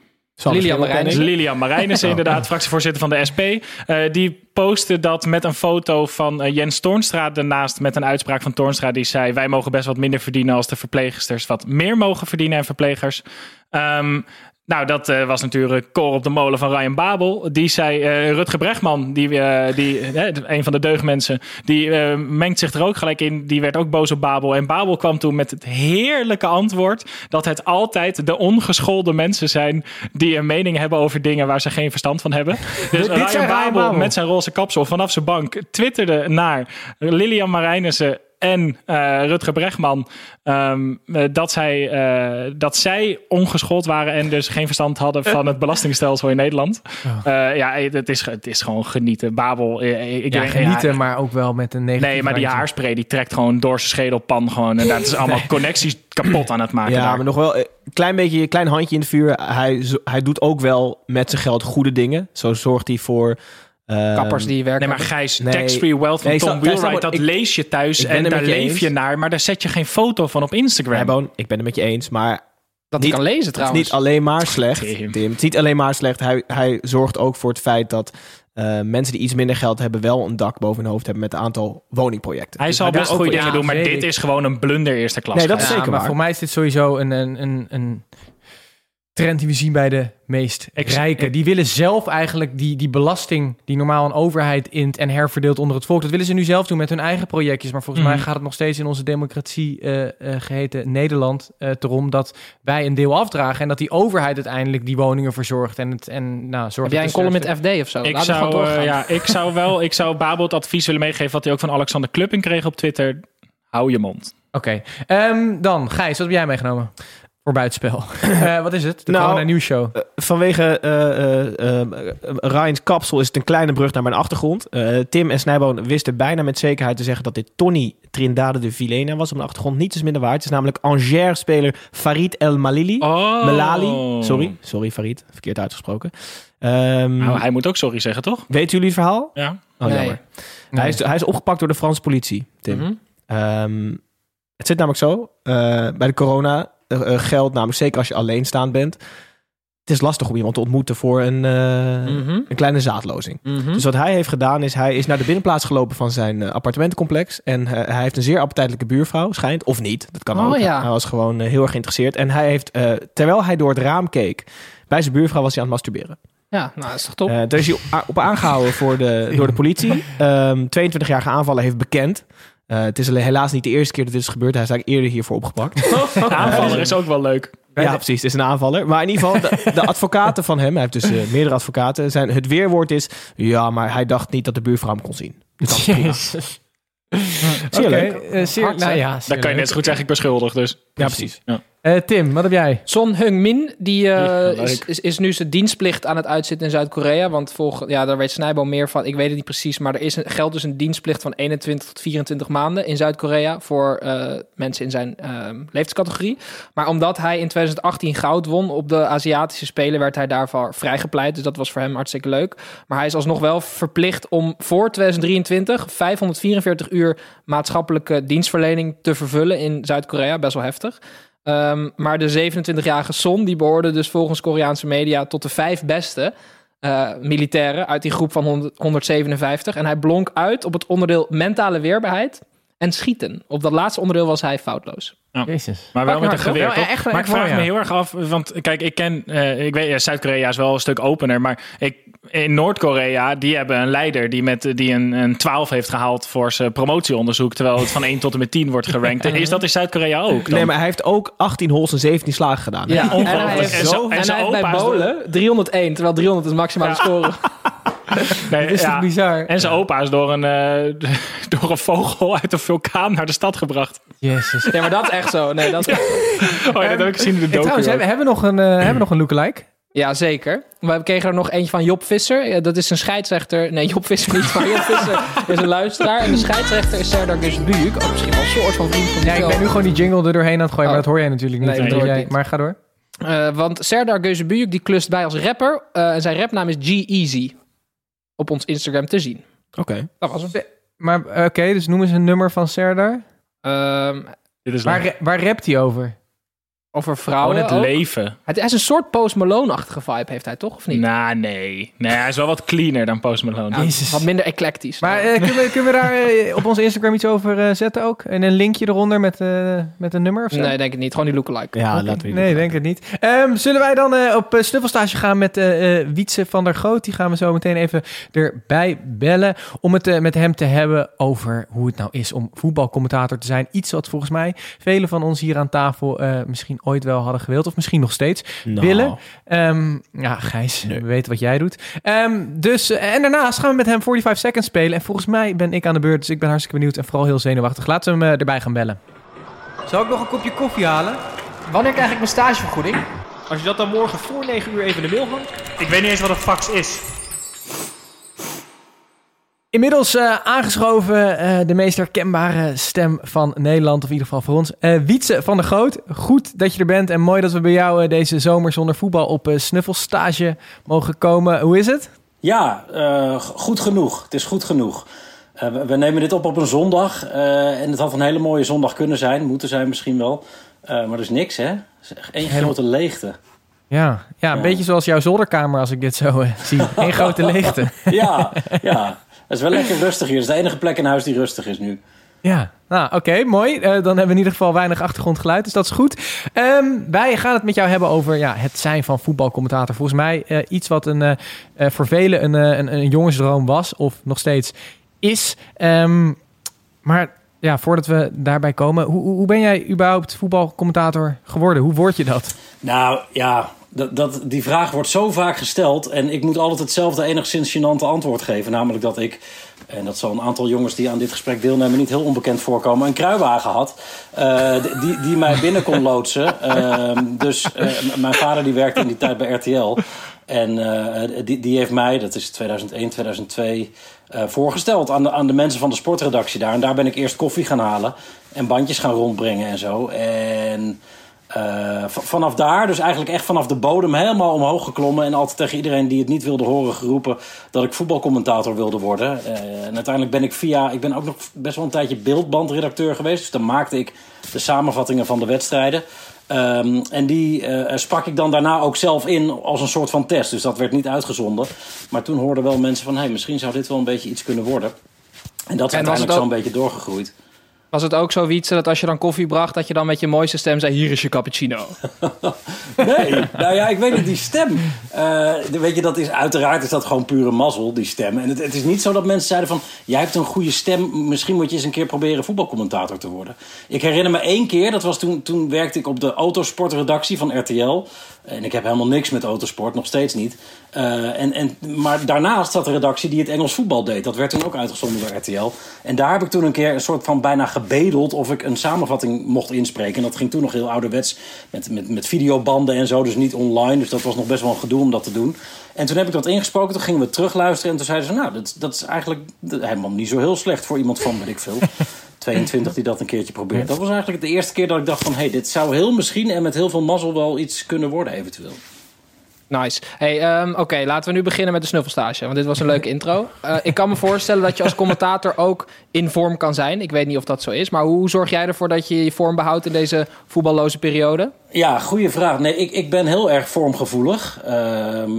Lilian Marijnissen. Lilian Marijnissen, inderdaad, fractievoorzitter van de SP. Eh, die postte dat met een foto van eh, Jens Toornstra daarnaast met een uitspraak van Toornstra die zei wij mogen best wat minder verdienen als de verpleegsters wat meer mogen verdienen en verplegers. Ehm, nou, dat eh, was natuurlijk koor op de molen van Ryan Babel. Die zei, eh, Rutger Bregman, die, eh, die, een van de deugdmensen, die mengt zich er ook gelijk in. Die werd ook boos op Babel. En Babel kwam toen met het heerlijke antwoord dat het altijd de ongeschoolde mensen zijn die een mening hebben over dingen waar ze geen verstand van hebben. Dus Ryan Babel Babel. met zijn roze kapsel vanaf zijn bank twitterde naar Lilian Marijnissen en eh, Rutger Bregman ehm, eh, dat, zij, eh, dat zij ongeschoold waren en dus geen verstand hadden van het belastingstelsel in Nederland. Ja, het is, het is gewoon genieten. Babel, ik Ja, genieten, maar ook wel met een negatieve Nee, maar die haarspray die trekt gewoon door zijn schedelpan gewoon. En dat is allemaal connecties kapot aan het maken. Ja, daar. maar nog wel een klein beetje, een klein handje in het vuur. Hij, hij doet ook wel met zijn geld goede dingen. Zo zorgt hij voor... eh, Kappers die werken. Nee, maar Gijs, Nee. tax-free wealth van Nee, Tom Wheelwright, dat ik- lees je thuis en daar leef je naar, maar daar zet je geen foto van op Instagram. Rijboon, ik ben het met je eens, maar dat niet- hij kan lezen het is trouwens. niet alleen maar slecht. Tim. Tim. Het is niet alleen maar slecht. Hij, hij zorgt ook voor het feit dat eh, mensen die iets minder geld hebben... wel een dak boven hun hoofd hebben met een aantal woningprojecten. Hij Dus zal best goede dingen doen, maar dit is gewoon een blunder eerste klas. Nee, dat is Ja, zeker maar waar. voor mij is dit sowieso een, een, een, een trend die we zien bij de meest rijken. ik- Die willen zelf eigenlijk die, die belasting die normaal een overheid int en herverdeelt onder het volk. Dat willen ze nu zelf doen met hun eigen projectjes. Maar volgens Mhm. mij gaat het nog steeds in onze democratie eh, eh, geheten Nederland eh erom dat wij een deel afdragen en dat die overheid uiteindelijk die woningen verzorgt. En, het, en nou, zorgt Heb jij een column met FD of zo? Ik zou, eh, ja, ik zou wel, ik zou Babel het advies willen meegeven wat hij ook van Alexander Klupping kreeg op Twitter. Hou je mond. Oké, Ehm, dan Gijs, wat heb jij meegenomen voor buitenspel? Eh, wat is het? De Nou, Corona Nieuws Show. Eh, vanwege eh, Ryan's kapsel is het een kleine brug naar mijn achtergrond. Eh, Tim en Snijboon wisten bijna met zekerheid te zeggen dat dit Tony Trindade de Vilena was op de achtergrond. Niets is minder waar. Het is namelijk Angers-speler Farid El Malili. Oh. Melali. Sorry, sorry Farid. Verkeerd uitgesproken. Ehm, Nou, hij moet ook sorry zeggen, toch? Weten jullie het verhaal? Ja. Oh, Nee. jammer. Hij, is, hij is opgepakt door de Franse politie, Tim. Mhm. Ehm, het zit namelijk zo. eh, bij de corona geldt namelijk zeker als je alleenstaand bent. Het is lastig om iemand te ontmoeten voor een, eh, Mhm. een kleine zaadlozing. Mhm. Dus wat hij heeft gedaan is, hij is naar de binnenplaats gelopen van zijn eh, appartementencomplex. En eh, hij heeft een zeer appetijtelijke buurvrouw, schijnt. Of niet, dat kan Oh, ook. ja. Hij was gewoon eh, heel erg geïnteresseerd. En hij heeft, eh, terwijl hij door het raam keek, bij zijn buurvrouw was hij aan het masturberen. Ja, nou, dat is toch top? Eh, daar is hij op, aangehouden voor de, door de politie. Ehm 22-jarige aanvaller heeft bekend. Eh, het is alleen helaas niet de eerste keer dat dit is gebeurd. Hij is eigenlijk eerder hiervoor opgepakt. Aanvaller is ook wel leuk. ja, precies. Het is een aanvaller. Maar in ieder geval, de, de advocaten van hem, hij heeft dus eh, meerdere advocaten, zijn, het weerwoord is, ja, maar hij dacht niet dat de buurvrouw hem kon zien. Dus dat is prima. Jezus. Zeer Oké, leuk. eh, nou ja, Dan zeer kan je net zo goed zeggen, ik ben schuldig. Dus. Ja, precies. Ja. Eh, Tim, wat heb jij? Son Heung-min die, eh, Ja, is, is, is nu zijn dienstplicht aan het uitzitten in Zuid-Korea. Want volg, ja, daar weet Snijboom meer van. Ik weet het niet precies, maar er is een, geldt dus een dienstplicht van 21 tot 24 maanden in Zuid-Korea voor eh, mensen in zijn ehm, leeftijdscategorie. Maar omdat hij in 2018 goud won op de Aziatische Spelen, werd hij daarvoor vrijgepleit. Dus dat was voor hem hartstikke leuk. Maar hij is alsnog wel verplicht om voor 2023 544 uur maatschappelijke dienstverlening te vervullen in Zuid-Korea. Best wel heftig. Ehm, maar de 27-jarige Son, die behoorde dus volgens Koreaanse media tot de vijf beste eh, militairen uit die groep van 100 157. En hij blonk uit op het onderdeel mentale weerbaarheid en schieten. Op dat laatste onderdeel was hij foutloos. Jezus. Maar wel met een geweer, toch? echt- maar ik wel, vraag ja. me heel erg af, want kijk, ik ken, eh, ik weet, ja, Zuid-Korea is wel een stuk opener, maar ik, in Noord-Korea, die hebben een leider die, met, die een, een 12 heeft gehaald voor zijn promotieonderzoek, terwijl het van 1 tot en met 10 wordt gerankt. Is dat in Zuid-Korea ook? dan? Nee, maar hij heeft ook 18 holes en 17 slagen gedaan. hè? Ja, en hij heeft, En zo- en hij heeft bij is Bolen 301, terwijl 300 is maximale Ja. score. Nee, Dit is ja. toch bizar? En zijn opa is door een, eh, door een vogel uit een vulkaan naar de stad gebracht. Jezus. Ja, maar dat is echt zo. Nee, dat Oh ja, dat heb ik gezien in de trouwens, ook. hebben, we nog een, eh, hebben we nog een lookalike? Ja, zeker. We kregen er nog eentje van Job Visser. Ja, Dat is een scheidsrechter. Nee, Job Visser niet, maar Job Visser is een luisteraar. En de scheidsrechter is Serdar Gusbujuk. Oh, misschien wel een soort van vriend van Ja, ik ben nu gewoon die jingle er doorheen aan het gooien, Oh. maar dat hoor jij natuurlijk niet. Nee, Dat hoor jij. niet. Maar ga door. Eh, want Serdar Gusbujuk die klust bij als rapper. eh, en zijn rapnaam is G-Easy. Op ons Instagram te zien. Oké. Dat was hem. Maar oké, dus noem eens een nummer van Serdar. Ehm, Dit is Waar, waar rapt hij over? Over vrouwen Gewoon het ook. leven. Het is een soort Post Malone-achtige vibe heeft hij, toch? Of niet? Nou, nee. Nee, hij is wel wat cleaner dan Post Malone. Ja, Jezus. Wat minder eclectisch. Maar eh, kunnen, we, kunnen we daar eh, op ons Instagram iets over eh, zetten ook? En een linkje eronder met, eh, met een nummer of zo? nee, denk ik niet. Gewoon die lookalike. Ja, laten we Nee, denk het niet. Ehm, zullen wij dan eh, op snuffelstage gaan met Wietse van der Goot? Die gaan we zo meteen even erbij bellen. Om het met hem te hebben over hoe het nou is om voetbalcommentator te zijn. Iets wat volgens mij velen van ons hier aan tafel eh, misschien ooit wel hadden gewild. Of misschien nog steeds Nou, willen. Ehm, ja, Gijs, Nee. we weten wat jij doet. Ehm, dus, eh, en daarnaast gaan we met hem 45 seconds spelen. En volgens mij ben ik aan de beurt, dus ik ben hartstikke benieuwd en vooral heel zenuwachtig. Laten we hem eh, erbij gaan bellen. Zal ik nog een kopje koffie halen? Wanneer krijg ik mijn stagevergoeding? Als je dat dan morgen voor 9 uur even in de mail hangt. Ik weet niet eens wat een fax is. Inmiddels eh, aangeschoven eh, de meest herkenbare stem van Nederland, of in ieder geval voor ons. Eh Wietse van der Goot, goed dat je er bent en mooi dat we bij jou deze zomer zonder voetbal op snuffelstage mogen komen. Hoe is het? Ja, goed genoeg. Het is goed genoeg. We, we nemen dit op op een zondag. en het had een hele mooie zondag kunnen zijn. Moeten zijn misschien wel. Maar er is niks, hè? Helemaal- grote leegte. Ja, ja een Ja. beetje zoals jouw zolderkamer als ik dit zo eh, zie. Eén grote leegte. Ja, ja. Het is wel lekker rustig hier. Het is de enige plek in huis die rustig is nu. Ja, nou oké, mooi. Eh, dan hebben we in ieder geval weinig achtergrondgeluid, dus dat is goed. Ehm, wij gaan het met jou hebben over ja, het zijn van voetbalcommentator. Volgens mij eh, iets wat een, voor velen een, een, een jongensdroom was, of nog steeds is. Ehm, maar ja, voordat we daarbij komen, hoe, hoe hoe ben jij überhaupt voetbalcommentator geworden? Hoe word je dat? Nou ja, dat, dat, die vraag wordt zo vaak gesteld. En ik moet altijd hetzelfde enigszins gênante antwoord geven. Namelijk dat ik, en dat zal een aantal jongens die aan dit gesprek deelnemen niet heel onbekend voorkomen, een kruiwagen had. eh, die, die mij binnen kon loodsen. Ehm, dus eh, mijn vader die werkte in die tijd bij RTL. En eh, die, die heeft mij, dat is 2001, 2002, eh, voorgesteld aan de, aan de mensen van de sportredactie daar. En daar ben ik eerst koffie gaan halen en bandjes gaan rondbrengen en zo. En eh, vanaf daar, dus eigenlijk echt vanaf de bodem helemaal omhoog geklommen. En altijd tegen iedereen die het niet wilde horen geroepen dat ik voetbalcommentator wilde worden. Eh, en uiteindelijk ben ik via, ik ben ook nog best wel een tijdje beeldbandredacteur geweest. Dus dan maakte ik de samenvattingen van de wedstrijden. Ehm, en die eh, sprak ik dan daarna ook zelf in als een soort van test. Dus dat werd niet uitgezonden. Maar toen hoorden wel mensen van, hé, hey, misschien zou dit wel een beetje iets kunnen worden. En dat is En uiteindelijk zo'n beetje doorgegroeid. Was het ook zo, dat als je dan koffie bracht... dat je dan met je mooiste stem zei... hier is je cappuccino. Nee, nou ja, ik weet niet, die stem. eh, weet je, dat is uiteraard is dat gewoon pure mazzel, die stem. En het, het is niet zo dat mensen zeiden van... jij hebt een goede stem, misschien moet je eens een keer proberen voetbalcommentator te worden. Ik herinner me één keer, dat was toen, toen werkte ik op de autosportredactie van RTL. En ik heb helemaal niks met autosport, nog steeds niet. Eh, en, en, maar daarnaast zat de redactie die het Engels voetbal deed. Dat werd toen ook uitgezonden door RTL. En daar heb ik toen een keer een soort van bijna gebedeld of ik een samenvatting mocht inspreken. En dat ging toen nog heel ouderwets met, met, met videobanden en zo, dus niet online. Dus dat was nog best wel een gedoe om dat te doen. En toen heb ik dat ingesproken, toen gingen we terugluisteren. En toen zeiden ze, nou, dat, dat is eigenlijk helemaal niet zo heel slecht voor iemand van, weet ik veel. 22 die dat een keertje probeert. Dat was eigenlijk de eerste keer dat ik dacht van... hé, hey, dit zou heel misschien en met heel veel mazzel wel iets kunnen worden eventueel. Nice. Hey, ehm, Oké, laten we nu beginnen met de snuffelstage. Want dit was een leuke intro. Eh, ik kan me voorstellen dat je als commentator ook in vorm kan zijn. Ik weet niet of dat zo is. Maar hoe zorg jij ervoor dat je je vorm behoudt in deze voetballoze periode? Ja, goede vraag. Nee, ik, ik ben heel erg vormgevoelig ehm,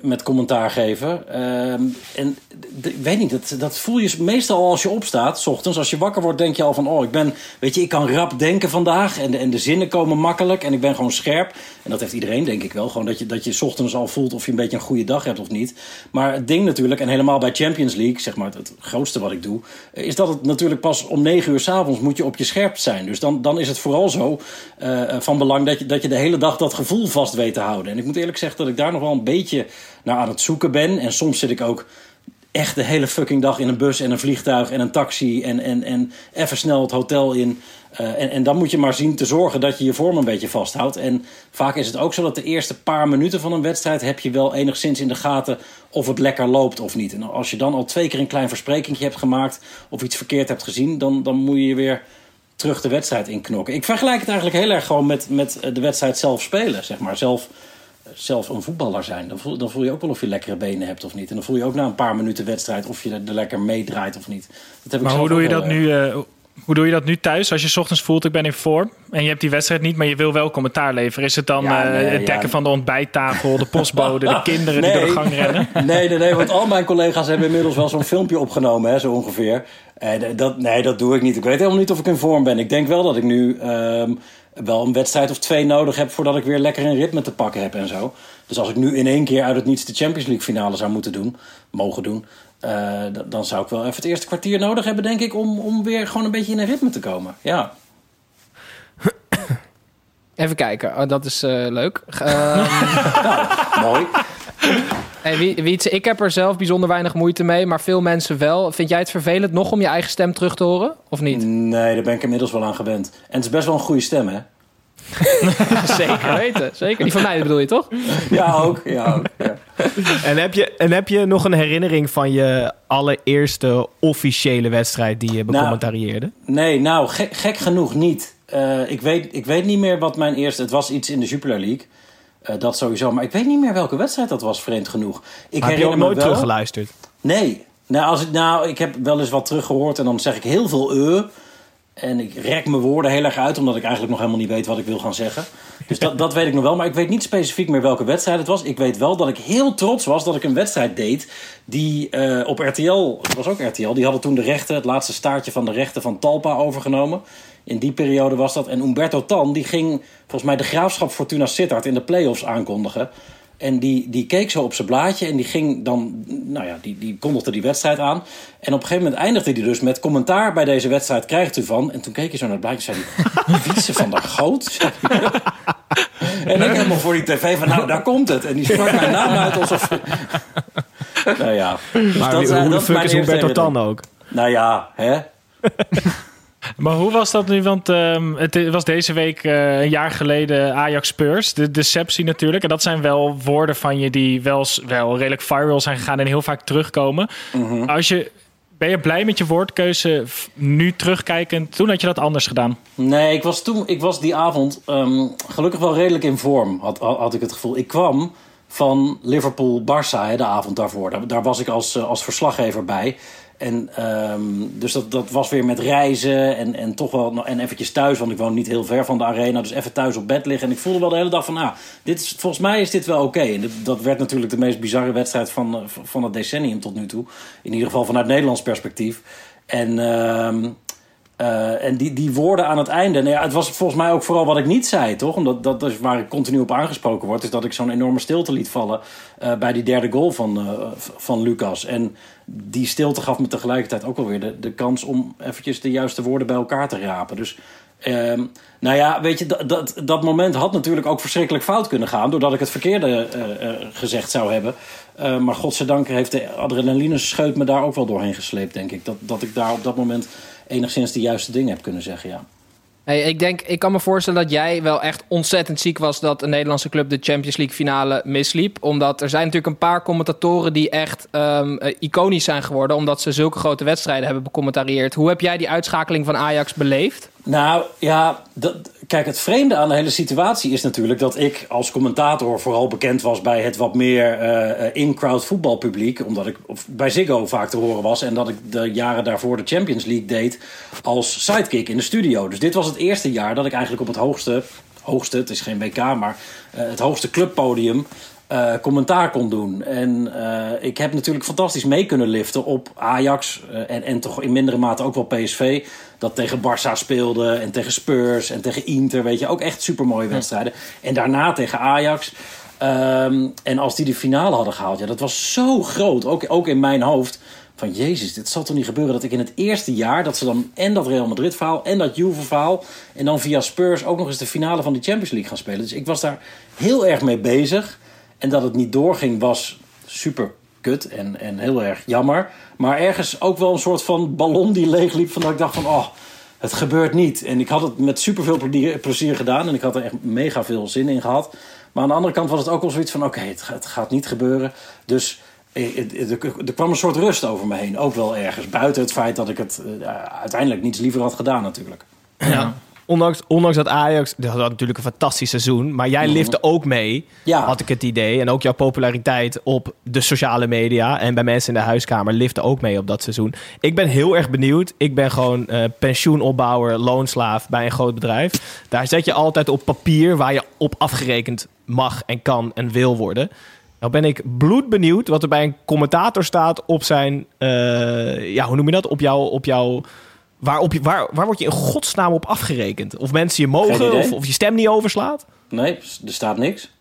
met commentaar geven. Ehm, en ik weet niet, dat, dat voel je meestal al als je opstaat, s ochtends. Als je wakker wordt, denk je al van, oh, ik ben, weet je, ik kan rap denken vandaag. En de, en de zinnen komen makkelijk en ik ben gewoon scherp. En dat heeft iedereen, denk ik wel. Gewoon dat je, dat je ochtends al voelt of je een beetje een goede dag hebt of niet. Maar het ding natuurlijk, en helemaal bij Champions League, zeg maar het, grootste wat ik doe, is dat het natuurlijk pas om negen uur s'avonds moet je op je scherp zijn. Dus dan, dan is het vooral zo eh, van belang dat je, dat je de hele dag dat gevoel vast weet te houden. En ik moet eerlijk zeggen dat ik daar nog wel een beetje naar aan het zoeken ben. En soms zit ik ook echt de hele fucking dag in een bus en een vliegtuig en een taxi en, en, en even snel het hotel in. Eh, en, en dan moet je maar zien te zorgen dat je je vorm een beetje vasthoudt. En vaak is het ook zo dat de eerste paar minuten van een wedstrijd heb je wel enigszins in de gaten of het lekker loopt of niet. En als je dan al twee keer een klein versprekingje hebt gemaakt of iets verkeerd hebt gezien, dan, dan moet je je weer terug de wedstrijd inknokken. Ik vergelijk het eigenlijk heel erg gewoon met, met de wedstrijd zelf spelen, zeg maar. Zelf, zelf een voetballer zijn. Dan voel, dan voel je ook wel of je lekkere benen hebt of niet. En dan voel je ook na een paar minuten wedstrijd of je er lekker meedraait of niet. Dat heb ik Maar hoe doe, je dat nu, eh, hoe doe je dat nu thuis als je 's ochtends voelt ik ben in vorm en je hebt die wedstrijd niet, maar je wil wel commentaar leveren? Is het dan Ja, eh, het ja. dekken van de ontbijttafel, de postbode, de kinderen die door de gang rennen? Nee, nee, nee, want al mijn collega's hebben inmiddels wel zo'n filmpje opgenomen, hè, zo ongeveer. En dat, nee, dat doe ik niet. Ik weet helemaal niet of ik in vorm ben. Ik denk wel dat ik nu ehm, wel een wedstrijd of twee nodig heb voordat ik weer lekker een ritme te pakken heb en zo. Dus als ik nu in één keer uit het niets de Champions League finale zou moeten doen, mogen doen, eh, dan zou ik wel even het eerste kwartier nodig hebben, denk ik, om, om weer gewoon een beetje in een ritme te komen. Ja. Even kijken, oh, dat is eh, leuk. Ehm, Mooi. hey, Wie- ik heb er zelf bijzonder weinig moeite mee, maar veel mensen wel. Vind jij het vervelend nog om je eigen stem terug te horen? Of niet? Nee, daar ben ik inmiddels wel aan gewend. En het is best wel een goede stem, hè? Zeker weten, zeker. Die van mij bedoel je toch? Ja, ook. Ja, ook ja. En heb, je, en heb je nog een herinnering van je allereerste officiële wedstrijd die je becommentarieerde? Nee, nou, gek, gek genoeg niet. Eh, ik, weet, ik weet niet meer wat mijn eerste... Het was iets in de Jupiler League. Eh, dat sowieso. Maar ik weet niet meer welke wedstrijd dat was, vreemd genoeg. Ik heb je ook nooit wel- teruggeluisterd? Nee. Nou, als ik, nou, ik heb wel eens wat teruggehoord en dan zeg ik heel veel eh. En ik rek mijn woorden heel erg uit, omdat ik eigenlijk nog helemaal niet weet wat ik wil gaan zeggen. Dus dat, dat weet ik nog wel. Maar ik weet niet specifiek meer welke wedstrijd het was. Ik weet wel dat ik heel trots was dat ik een wedstrijd deed. Die eh, op RTL, het was ook RTL, die hadden toen de rechten, het laatste staartje van de rechten van Talpa overgenomen. In die periode was dat. En Umberto Tan, die ging volgens mij de graafschap Fortuna Sittard in de play-offs aankondigen. En die, die keek zo op zijn blaadje en die ging dan, nou ja, die, die kondigde die wedstrijd aan. En op een gegeven moment eindigde hij dus met commentaar bij deze wedstrijd krijgt u van. En toen keek hij zo naar het blaadje en zei hij, Wietse van der Goot? en ik helemaal voor die tv van, nou daar komt het. En die sprak mijn naam uit alsof... nou ja. Dus Maar dat, wie- hoe de fuck is Humberto Tan ook? Nou ja, hè? Maar hoe was dat nu? Want ehm, het was deze week eh, een jaar geleden Ajax Spurs. De deceptie natuurlijk. En dat zijn wel woorden van je die wel, wel redelijk viral zijn gegaan en heel vaak terugkomen. Als je, ben je blij met je woordkeuze nu terugkijkend? Toen had je dat anders gedaan. Nee, ik was toen, ik was die avond ehm, gelukkig wel redelijk in vorm, had, had ik het gevoel. Ik kwam van Liverpool-Barça de avond daarvoor. Daar, daar was ik als, eh, als verslaggever bij. En ehm, dus dat, dat was weer met reizen en, en toch wel en eventjes thuis, want ik woon niet heel ver van de arena. Dus even thuis op bed liggen. En ik voelde wel de hele dag van, nou, dit is, volgens mij is dit wel oké. En dat werd natuurlijk de meest bizarre wedstrijd van, eh, van het decennium tot nu toe. In ieder geval vanuit Nederlands perspectief. En ehm, eh, en die, die woorden aan het einde, nou ja, het was volgens mij ook vooral wat ik niet zei, toch? Omdat dat is waar ik continu op aangesproken word, is dat ik zo'n enorme stilte liet vallen eh, bij die derde goal van, eh, van Lucas. En die stilte gaf me tegelijkertijd ook alweer de, de kans om eventjes de juiste woorden bij elkaar te rapen. Dus ehm, nou ja, weet je, dat, dat, dat moment had natuurlijk ook verschrikkelijk fout kunnen gaan, doordat ik het verkeerde gezegd zou hebben. Maar godzijdank heeft de adrenaline scheut me daar ook wel doorheen gesleept, denk ik. Dat, dat ik daar op dat moment enigszins de juiste dingen heb kunnen zeggen, ja. Hey, ik denk, ik kan me voorstellen dat jij wel echt ontzettend ziek was dat een Nederlandse club de Champions League finale misliep. Omdat er zijn natuurlijk een paar commentatoren die echt ehm, eh, iconisch zijn geworden. Omdat ze zulke grote wedstrijden hebben becommentarieerd. Hoe heb jij die uitschakeling van Ajax beleefd? Nou ja, dat, kijk, het vreemde aan de hele situatie is natuurlijk dat ik als commentator vooral bekend was bij het wat meer eh, eh, in-crowd voetbalpubliek. Omdat ik bij Ziggo vaak te horen was en dat ik de jaren daarvoor de Champions League deed als sidekick in de studio. Dus dit was het eerste jaar dat ik eigenlijk op het hoogste, hoogste, het is geen WK, maar eh, het hoogste clubpodium eh, commentaar kon doen. En eh, ik heb natuurlijk fantastisch mee kunnen liften op Ajax eh, en, en toch in mindere mate ook wel PSV. Dat tegen Barça speelde en tegen Spurs en tegen Inter, weet je, ook echt supermooie wedstrijden. En daarna tegen Ajax. Ehm, en als die de finale hadden gehaald, ja, dat was zo groot, ook, ook in mijn hoofd. Van jezus, dit zal toch niet gebeuren dat ik in het eerste jaar... dat ze dan en dat Real Madrid verhaal en dat Juve verhaal... en dan via Spurs ook nog eens de finale van de Champions League gaan spelen. Dus ik was daar heel erg mee bezig. En dat het niet doorging was super kut en, en heel erg jammer. Maar ergens ook wel een soort van ballon die leegliep... van dat ik dacht van, oh, het gebeurt niet. En ik had het met superveel plezier, plezier gedaan... en ik had er echt mega veel zin in gehad. Maar aan de andere kant was het ook wel zoiets van... oké, het, gaat- niet gebeuren. Dus eh, er, kwam een soort rust over me heen. Ook wel ergens. Buiten het feit dat ik het eh, uiteindelijk niets liever had gedaan natuurlijk. Ondanks, ondanks dat Ajax, dat had natuurlijk een fantastisch seizoen, maar jij lifte ook mee, Ja. had ik het idee. En ook jouw populariteit op de sociale media en bij mensen in de huiskamer lifte ook mee op dat seizoen. Ik ben heel erg benieuwd. Ik ben gewoon eh, pensioenopbouwer, loonslaaf bij een groot bedrijf. Daar zet je altijd op papier waar je op afgerekend mag en kan en wil worden. Nou ben ik bloedbenieuwd wat er bij een commentator staat op zijn, eh, ja, hoe noem je dat? Op jouw, op jouw Waar, je, waar, waar word je in godsnaam op afgerekend? Of mensen je mogen, of, of je stem niet overslaat? Nee, er staat niks.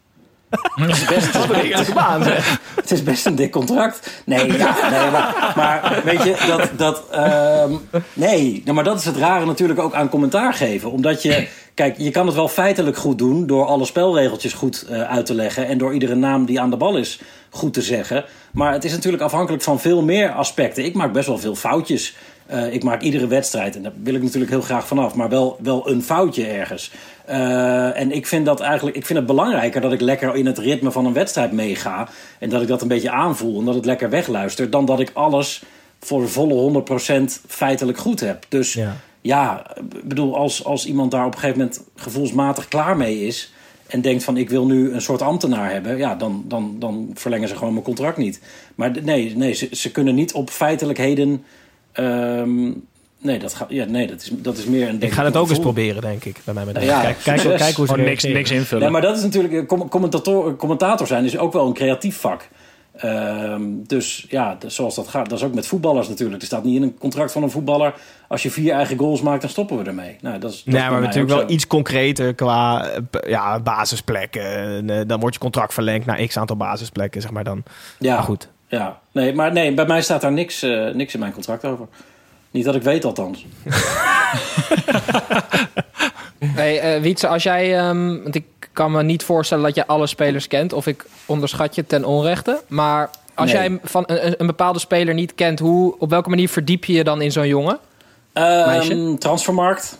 Het is best, Heerlijke baan, zeg. het is best een dik contract. Nee, ja, nee maar, maar weet je, dat... dat ehm, nee, nou, maar dat is het rare natuurlijk ook aan commentaar geven. Omdat je... Kijk, je kan het wel feitelijk goed doen... door alle spelregeltjes goed eh, uit te leggen... en door iedere naam die aan de bal is goed te zeggen. Maar het is natuurlijk afhankelijk van veel meer aspecten. Ik maak best wel veel foutjes. Eh, ik maak iedere wedstrijd, en daar wil ik natuurlijk heel graag vanaf... maar wel, wel een foutje ergens. Eh, en ik vind dat eigenlijk, ik vind het belangrijker dat ik lekker in het ritme van een wedstrijd meega. En dat ik dat een beetje aanvoel en dat het lekker wegluistert. Dan dat ik alles voor volle 100% feitelijk goed heb. Dus ja, Ja. bedoel, als, als iemand daar op een gegeven moment gevoelsmatig klaar mee is. En denkt van ik wil nu een soort ambtenaar hebben. Ja, dan, dan, dan verlengen ze gewoon mijn contract niet. Maar nee, nee ze, ze kunnen niet op feitelijkheden. Ehm, nee, dat, gaat, ja, nee dat, is, dat is meer een. Ik ga het ook eens proberen, denk ik. Bij mij met Ja, kijk, kijk, kijk hoe ze niks, niks invullen. Nee, maar dat is natuurlijk. com- Commentator, commentator zijn is ook wel een creatief vak. Ehm, dus ja, dus zoals dat gaat. Dat is ook met voetballers natuurlijk. Er staat niet in een contract van een voetballer. Als je vier eigen goals maakt, dan stoppen we ermee. Nou, dat is, dat Nee, maar natuurlijk wel zo. iets concreter qua eh, ja, basisplekken. En, eh, dan wordt je contract verlengd naar x aantal basisplekken, zeg maar dan. Ja, Maar goed. Ja, nee, maar nee, bij mij staat daar niks, eh, niks in mijn contract over. Niet dat ik weet althans. Hey, eh, Wietse, als jij... ehm, want ik kan me niet voorstellen dat je alle spelers kent. Of ik onderschat je ten onrechte. Maar als Nee. jij van een, een bepaalde speler niet kent... Hoe, op welke manier verdiep je je dan in zo'n jongen? Ehm transfermarkt.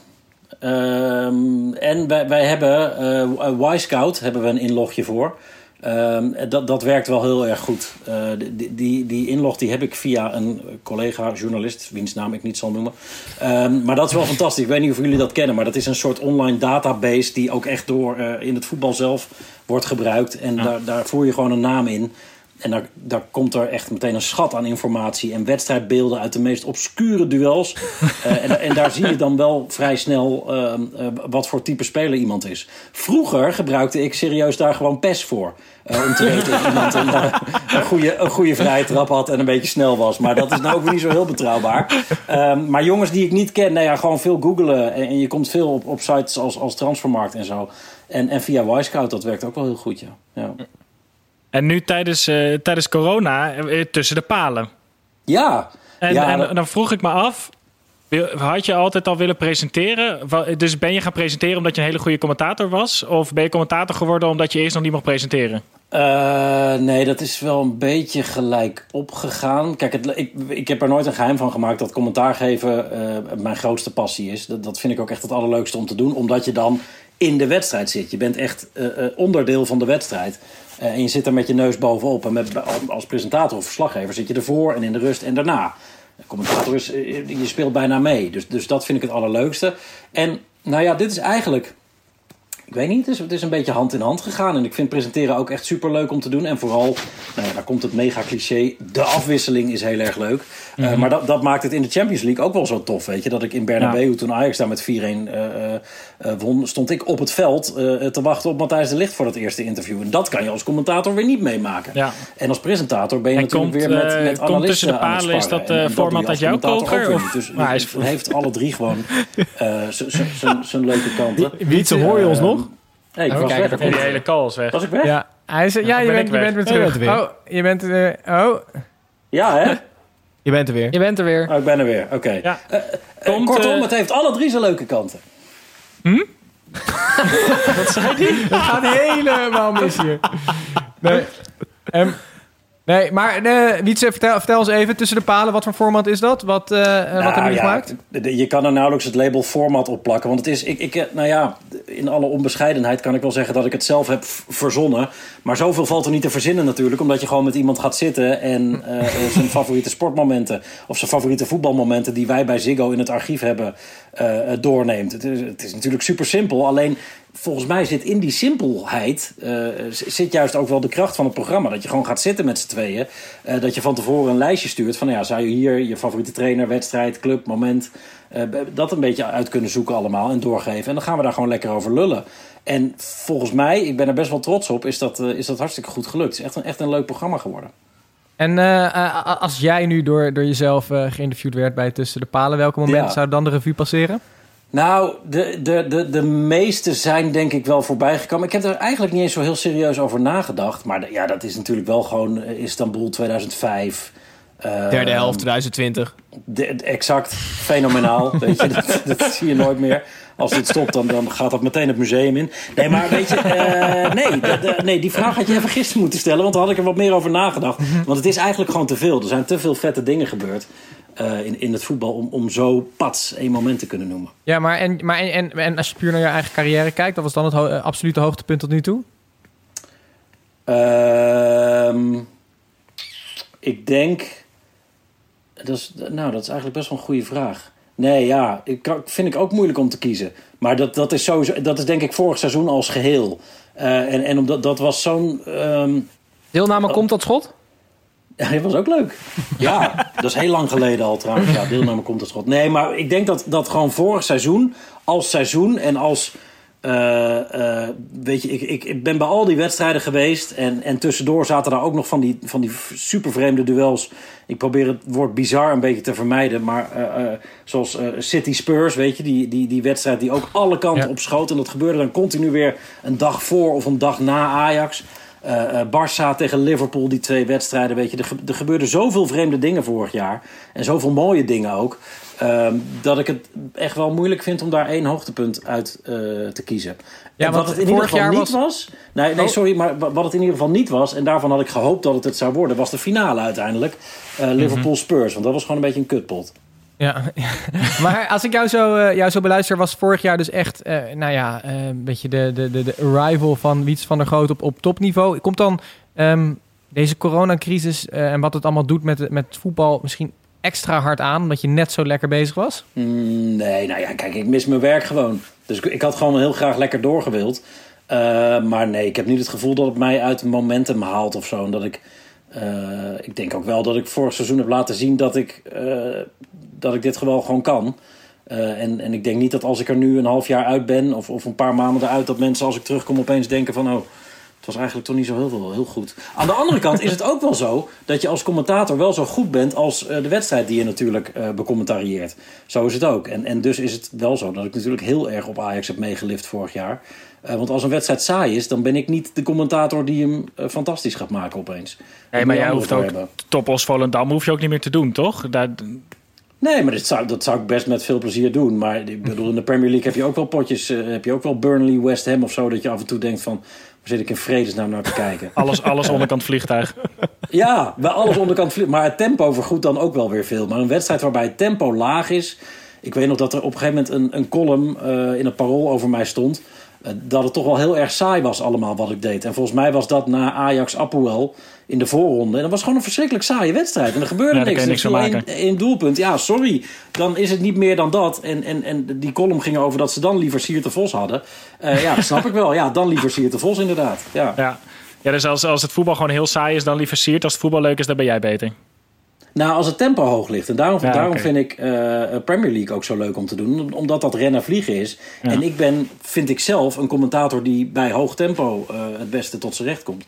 Ehm, en wij, wij hebben eh Y-Scout hebben we een inlogje voor. Ehm, dat, dat werkt wel heel erg goed. Eh, die, die, die inlog die heb ik via een collega journalist, wiens naam ik niet zal noemen. Ehm, maar dat is wel fantastisch. Ik weet niet of jullie dat kennen, maar dat is een soort online database die ook echt door eh, in het voetbal zelf wordt gebruikt. En daar, daar voer je gewoon een naam in. En daar, daar komt er echt meteen een schat aan informatie en wedstrijdbeelden uit de meest obscure duels. Eh, en, en daar zie je dan wel vrij snel ehm, eh, wat voor type speler iemand is. Vroeger gebruikte ik serieus daar gewoon PES voor. eh, om te weten of iemand een, een, goede, een goede vrije trap had en een beetje snel was. Maar dat is nou ook weer niet zo heel betrouwbaar. Ehm, maar jongens die ik niet ken, nou ja, gewoon veel googelen. En, en je komt veel op, op sites als, als Transfermarkt en zo. En, en via Wisecout, dat werkt ook wel heel goed, ja. ja. En nu tijdens, eh, tijdens corona eh, tussen de palen. Ja, En, ja, en dat- dan vroeg ik me af, had je altijd al willen presenteren? Dus ben je gaan presenteren omdat je een hele goede commentator was? Of ben je commentator geworden omdat je eerst nog niet mocht presenteren? Eh, nee, dat is wel een beetje gelijk opgegaan. Kijk, het, ik, ik heb er nooit een geheim van gemaakt dat commentaar geven mijn grootste passie is. Dat, dat vind ik ook echt het allerleukste om te doen, omdat je dan in de wedstrijd zit. Je bent echt eh, eh, onderdeel van de wedstrijd. Eh, en je zit er met je neus bovenop. En met, als presentator of verslaggever zit je ervoor en in de rust en daarna. De commentator is, je speelt bijna mee. Dus, dus dat vind ik het allerleukste. En nou ja, dit is eigenlijk ik weet niet, het is, het is een beetje hand in hand gegaan. En ik vind presenteren ook echt super leuk om te doen. En vooral, nou ja, daar komt het mega cliché. De afwisseling is heel erg leuk. Eh, Mhm. maar dat, dat maakt het in de Champions League ook wel zo tof. Weet je, dat ik in Bernabeu, toen Ajax daar met 4-1 eh, eh, won, stond ik op het veld te wachten op Matthijs de Ligt voor dat eerste interview. En dat kan je als commentator weer niet meemaken. Ja. En als presentator ben je En natuurlijk komt, weer met, met komt analisten tussen de palen, is dat, En- format uit jouw koker, of-. Dus Maar hij is- het heeft alle drie gewoon zijn leuke kanten. Wietse, hoor je ons nog? Nee, ik was kijken, weg. Die hele call is weg. Was ik weg? Ja, Ja, hij is, ja, je, ben bent, ik je bent weer Ja, je terug. bent er weer. Oh, je bent er weer. Oh. hè? Je bent er weer. Je bent er weer. Oh, ik ben er weer. Oké. Ja. Eh, eh, Komt, kortom, eh, het heeft alle drie zijn leuke kanten. Het gaat helemaal mis hier. Nee, Ehm, nee maar eh Wietse, vertel, vertel ons even tussen de palen. Wat voor format is dat? Wat, eh, eh, wat hebben ja, gemaakt? Je kan er nauwelijks het label format op plakken. Want het is, ik, ik, eh, nou ja, in alle onbescheidenheid kan ik wel zeggen dat ik het zelf heb verzonnen. Maar zoveel valt er niet te verzinnen natuurlijk. Omdat je gewoon met iemand gaat zitten en zijn favoriete sportmomenten of zijn favoriete voetbalmomenten die wij bij Ziggo in het archief hebben eh, doorneemt. Het is, het is natuurlijk super simpel. Alleen volgens mij zit in die simpelheid eh, zit juist ook wel de kracht van het programma. Dat je gewoon gaat zitten met z'n tweeën. eh, dat je van tevoren een lijstje stuurt van nou ja, zou je hier je favoriete trainer, wedstrijd, club, moment. eh, dat een beetje uit kunnen zoeken allemaal en doorgeven. En dan gaan we daar gewoon lekker over lullen. En volgens mij, ik ben er best wel trots op, is dat, is dat hartstikke goed gelukt. Het is echt een, echt een leuk programma geworden. En als jij nu door, door jezelf geïnterviewd werd bij Tussen de Palen, welke momenten Ja. zou dan de revue passeren? Nou, de, de, de, de meeste zijn denk ik wel voorbij gekomen. Ik heb er eigenlijk niet eens zo heel serieus over nagedacht. Maar de- ja, dat is natuurlijk wel gewoon eh, Istanbul 2005. eh, Derde helft 2020. de- de- exact, fenomenaal. weet je, dat, dat zie je nooit meer. Als dit stopt, dan, dan gaat dat meteen het museum in. Nee, maar weet je, eh, nee, de- de- nee, die vraag had je even gisteren moeten stellen. Want dan had ik er wat meer over nagedacht. Want het is eigenlijk gewoon te veel. Er zijn te veel vette dingen gebeurd eh, in, in het voetbal... om, om zo pats één moment te kunnen noemen. Ja, maar, en, maar en, en, en als je puur naar je eigen carrière kijkt, dat was dan het ho- eh, absolute hoogtepunt tot nu toe? Ehm, ik denk. Dat is, nou, dat is eigenlijk best wel een goede vraag. Nee, ja, ik vind ik ook moeilijk om te kiezen. Maar dat, dat is sowieso, dat is denk ik vorig seizoen als geheel. Eh, en, en omdat dat was zo'n. ehm, Deelname komt tot schot? Ja, dat was ook leuk. Ja, dat is heel lang geleden al trouwens. Ja, deelname komt het schot. Nee, maar ik denk dat, dat gewoon vorig seizoen, als seizoen en als... eh, eh, weet je, ik, ik, ik ben bij al die wedstrijden geweest. En, en tussendoor zaten daar ook nog van die, van die super vreemde duels. Ik probeer het woord bizar een beetje te vermijden. Maar eh, zoals City Spurs, weet je, die, die, die wedstrijd die ook alle kanten Ja. op schoot. En dat gebeurde dan continu weer een dag voor of een dag na Ajax. Eh eh, Barça tegen Liverpool, die twee wedstrijden. Weet je, er, ge- er gebeurden zoveel vreemde dingen vorig jaar. En zoveel mooie dingen ook. ehm, dat ik het echt wel moeilijk vind om daar één hoogtepunt uit eh, te kiezen. Ja, En wat het in ieder geval niet was... Nee, nee, Oh. sorry, maar wa- wat het in ieder geval niet was... en daarvan had ik gehoopt dat het het zou worden... was de finale uiteindelijk. eh, Liverpool-Spurs. Want dat was gewoon een beetje een kutpot. Ja, maar als ik jou zo, eh, jou zo beluister, was vorig jaar dus echt, eh, nou ja, eh, een beetje de, de, de, de arrival van Wiets van der Groot op, op topniveau. Komt dan ehm, deze coronacrisis eh, en wat het allemaal doet met, met voetbal misschien extra hard aan, omdat je net zo lekker bezig was? Mm, nee, nou ja, kijk, ik mis mijn werk gewoon. Dus ik, ik had gewoon heel graag lekker doorgewild. Eh, maar nee, ik heb niet het gevoel dat het mij uit het momentum haalt of zo. En dat ik, eh, ik denk ook wel dat ik vorig seizoen heb laten zien dat ik, eh, dat ik dit gewoon gewoon kan. Eh, en, en ik denk niet dat als ik er nu een half jaar uit ben, of, of een paar maanden eruit, dat mensen als ik terugkom opeens denken van oh, het was eigenlijk toch niet zo heel, veel, heel goed. Aan de andere kant is het ook wel zo dat je als commentator wel zo goed bent als eh, de wedstrijd die je natuurlijk eh becommentarieert. Zo is het ook. En, en dus is het wel zo dat ik natuurlijk heel erg op Ajax heb meegelift vorig jaar. Want als een wedstrijd saai is, dan ben ik niet de commentator die hem fantastisch gaat maken opeens. Nee, maar jij hoeft ook hebben. top als Volendam hoef je ook niet meer te doen, toch? Daar, Nee, maar dat zou, dat zou ik best met veel plezier doen. Maar ik bedoel, in de Premier League heb je ook wel potjes. eh, heb je ook wel Burnley, West Ham of zo. Dat je af en toe denkt van, waar zit ik in vredesnaam naar te kijken? alles, alles onderkant vliegtuig. Ja, bij alles onderkant vliegen. Maar het tempo vergoedt dan ook wel weer veel. Maar een wedstrijd waarbij het tempo laag is. Ik weet nog dat er op een gegeven moment een, een column eh, in het parool over mij stond. Eh, dat het toch wel heel erg saai was allemaal wat ik deed. En volgens mij was dat na Ajax Apoel in de voorronde. En dat was gewoon een verschrikkelijk saaie wedstrijd. En er gebeurde Ja, niks. En niks één doelpunt. Ja, sorry. Dan is het niet meer dan dat. En, en, en die column ging over dat ze dan liever Siert de Vos hadden. Eh, ja, dat snap ik wel. Ja, dan liever Siert de Vos inderdaad. Ja. Ja, ja dus als, als het voetbal gewoon heel saai is, dan liever Siert. Als het voetbal leuk is, dan ben jij beter. Nou, als het tempo hoog ligt. En daarom, Ja, daarom vind ik eh, Premier League ook zo leuk om te doen. Omdat dat rennen vliegen is. En ik ben, vind ik zelf, een commentator die bij hoog tempo eh, het beste tot zijn recht komt.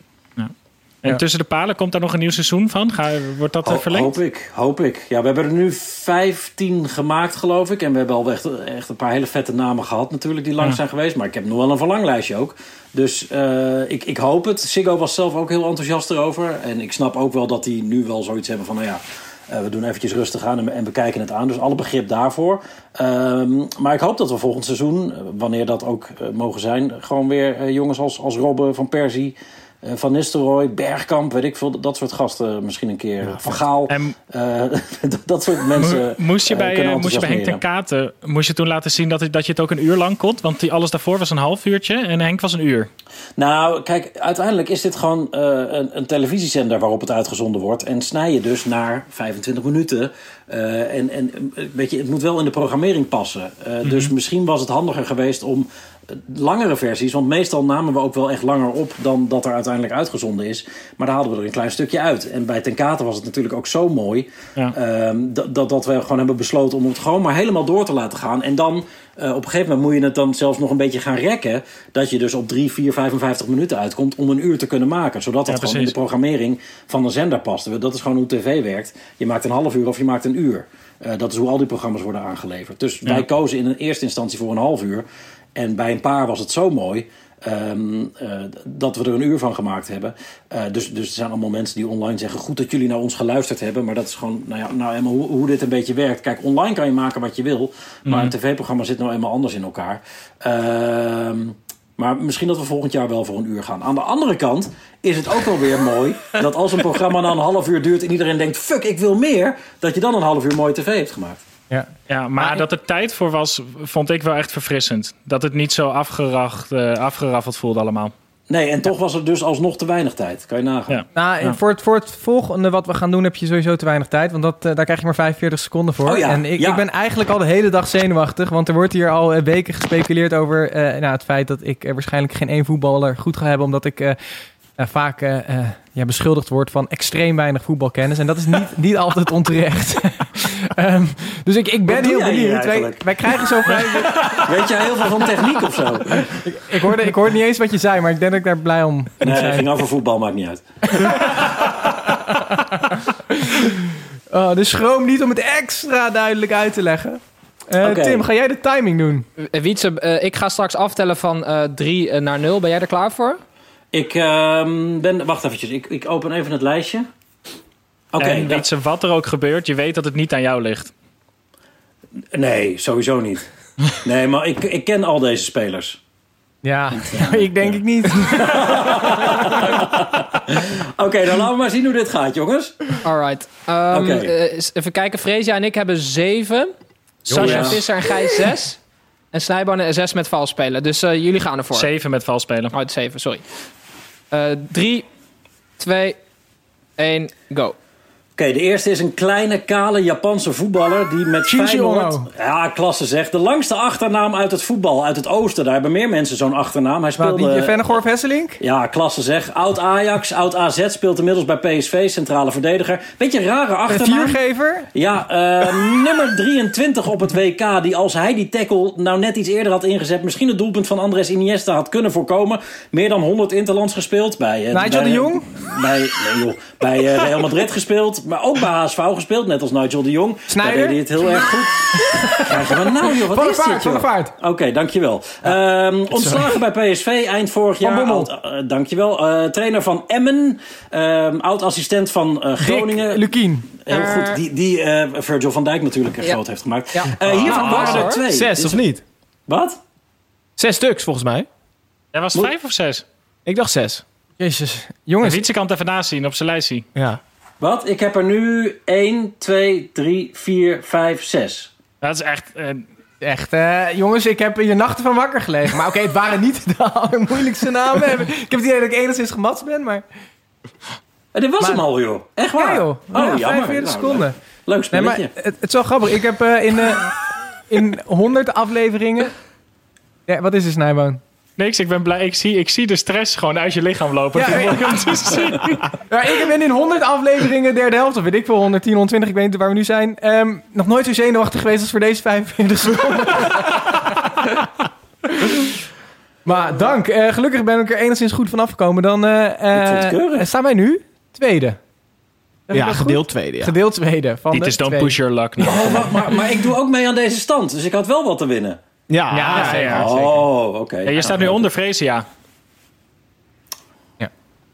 En Ja. tussen de palen komt daar nog een nieuw seizoen van? Ga, wordt dat eh, Ho- verlengd? hoop ik, hoop ik. Ja, we hebben er nu 15 gemaakt, geloof ik. En we hebben al echt, echt een paar hele vette namen gehad natuurlijk die langs Ja. zijn geweest. Maar ik heb nog wel een verlanglijstje ook. Dus eh, ik, ik hoop het. Siggo was zelf ook heel enthousiast erover. En ik snap ook wel dat die nu wel zoiets hebben van... nou ja, eh, we doen eventjes rustig aan en, en we kijken het aan. Dus alle begrip daarvoor. Ehm, maar ik hoop dat we volgend seizoen, wanneer dat ook mogen zijn... gewoon weer jongens als, als Robben, Van Persie... eh, Van Nistelrooy, Bergkamp, weet ik veel, dat soort gasten misschien een keer. van Gaal, En eh, dat- soort mensen. moest je eh, bij, moest je bij Henk ten. Katen, moest je toen laten zien dat, dat je het ook een uur lang kon? Want die, alles daarvoor was een half uurtje en Henk was een uur. Nou, kijk, uiteindelijk is dit gewoon een, een televisiezender waarop het uitgezonden wordt. En snij je dus naar 25 minuten. En, en weet je, het moet wel in de programmering passen. Eh, Dus misschien was het handiger geweest om langere versies. Want meestal namen we ook wel echt langer op dan dat er uiteindelijk uitgezonden is. Maar daar haalden we er een klein stukje uit. En bij Ten Kate was het natuurlijk ook zo mooi. Ja. Ehm, dat, dat, we gewoon hebben besloten om het gewoon maar helemaal door te laten gaan. En dan eh, op een gegeven moment moet je het dan zelfs nog een beetje gaan rekken. Dat je dus op 3, 4, 55 minuten uitkomt om een uur te kunnen maken. Zodat dat Ja, gewoon in de programmering van de zender past. Dat is gewoon hoe tv werkt. Je maakt een half uur of je maakt een uur. Eh, dat is hoe al die programma's worden aangeleverd. Dus wij kozen in een eerste instantie voor een half uur. En bij een paar was het zo mooi. ehm, eh, dat we er een uur van gemaakt hebben. Eh, dus, dus er zijn allemaal mensen die online zeggen: Goed dat jullie naar ons geluisterd hebben. Maar dat is gewoon, nou ja, nou eenmaal hoe, hoe dit een beetje werkt. Kijk, online kan je maken wat je wil. Maar een tv-programma zit nou eenmaal anders in elkaar. Ehm, maar misschien dat we volgend jaar wel voor een uur gaan. Aan de andere kant is het ook wel weer mooi dat als een programma dan een half uur duurt en iedereen denkt: fuck, ik wil meer, dat je dan een half uur mooie tv hebt gemaakt. Ja. Ja, maar, dat er tijd voor was, vond ik wel echt verfrissend. Dat het niet zo afgeracht, eh, afgeraffeld voelde allemaal. Nee, en toch was er dus alsnog te weinig tijd. Kan je nagaan. Ja. Nou, Ja. voor, het, voor het volgende wat we gaan doen heb je sowieso te weinig tijd. Want dat, eh, daar krijg je maar 45 seconden voor. Oh ja, en ik, ja. ik ben eigenlijk al de hele dag zenuwachtig. Want er wordt hier al eh, weken gespeculeerd over eh, nou, het feit dat ik waarschijnlijk geen één voetballer goed ga hebben. Omdat ik eh, eh, vaak ja, beschuldigd wordt van extreem weinig voetbalkennis. En dat is niet, niet altijd onterecht. Ehm, dus ik, ik ben heel benieuwd. Wij, wij krijgen zo vrij... Weet jij heel veel van techniek of zo? ik, hoorde, ik hoorde niet eens wat je zei, maar ik denk dat ik daar blij om Nee, het ging over voetbal, maakt niet uit. Oh, dus schroom niet om het extra duidelijk uit te leggen. Eh. Tim, ga jij de timing doen? Eh, Wietse, eh, ik ga straks aftellen van 3 naar 0. Ben jij er klaar voor? Ik ehm, ben... Wacht eventjes, ik, ik open even het lijstje. Oké, en dat- weet ze wat er ook gebeurt, je weet dat het niet aan jou ligt. Nee, sowieso niet. Nee, maar ik, ik ken al deze spelers. Ja, ik denk ik niet. Oké, dan laten we maar zien hoe dit gaat, jongens. Alright. Ehm, Oké. eh, even kijken. Freesia en ik hebben 7. Sascha Ja. Visser en Gijs 6. En Snijboon en 6 met vals spelen. Dus eh, jullie gaan ervoor. 7 met vals spelen. Oh, 7, sorry. 3, 2, 1, go. Oké, de eerste is een kleine, kale Japanse voetballer die met Feyenoord... Ja, klasse zegt. De langste achternaam uit het voetbal, uit het oosten. Daar hebben meer mensen zo'n achternaam. Hij Wat, speelde... die Vennegoor of Hesselink? Ja, klasse zeg. Oud Ajax, oud AZ, speelt inmiddels bij PSV, centrale verdediger. Beetje rare Een achternaam. viergever? Ja, eh, nummer 23 op het WK. Die als hij die tackle nou net iets eerder had ingezet... misschien het doelpunt van Andres Iniesta had kunnen voorkomen. Meer dan 100 interlands gespeeld. Bij, eh, Nigel bij- de Jong? Bij, nee, joh, bij eh, Real Madrid gespeeld. Maar ook bij HSV gespeeld, net als Nigel de Jong. Sneijder? Daar deed hij het heel erg goed. Krijgen we nou, joh, wat Van is Vaart, dit, joh? Vaart. Oké, dankjewel. Ehm, ontslagen bij PSV eind vorig Van jaar. Bommel. Oud, eh, dankjewel. Eh, trainer van Emmen. Ehm, oud-assistent van eh, Groningen. Dick Lukien. Heel goed. Die, die eh, Virgil van Dijk natuurlijk Ja. groot heeft gemaakt. Ja. Eh, hiervan Ah, waren er twee. Zes, of niet? Wat? Zes stuks, volgens mij. Jij was Moet- vijf of zes? Ik dacht zes. Jezus. En Jongens, Wietse kan het even nazien op zijn lijstje. Ja. Wat? Ik heb er nu 1, 2, 3, 4, 5, 6. Dat is echt... eh, echt. eh, jongens, ik heb hier nachten van wakker gelegen. Maar oké, het waren niet de allermoeilijkste namen. ik heb het idee dat ik enigszins gematst ben, maar... Eh, dit was Maar- hem al, joh. Echt waar? Ja, joh. Oh, Ja, jammer. 45 Nou, seconden. Leuk Nee, spelletje. maar het, het is wel grappig. Ik heb eh, in, eh, in 100 afleveringen... Ja, wat is er, Snijboon? Niks, ik ben blij. Ik zie, ik zie de stress gewoon uit je lichaam lopen. Ja, ik ja. te zien. Ja, ik ben in 100 afleveringen derde helft, of weet ik veel, 110, 120, ik weet niet waar we nu zijn. ehm, nog nooit zo zenuwachtig geweest als voor deze 45 seconden. maar dank. Eh, gelukkig ben ik er enigszins goed van afgekomen. Dan eh, eh, keurig. staan wij nu tweede. Heb Ja, gedeeld tweede. Ja. Gedeeld tweede. Van de is don't twee. push your luck. Nou. Oh, maar, maar, maar ik doe ook mee aan deze stand. Dus ik had wel wat te winnen. Ja, Ja, zeker. ja. oh, oké. Ja, je staat nu onder Freesia.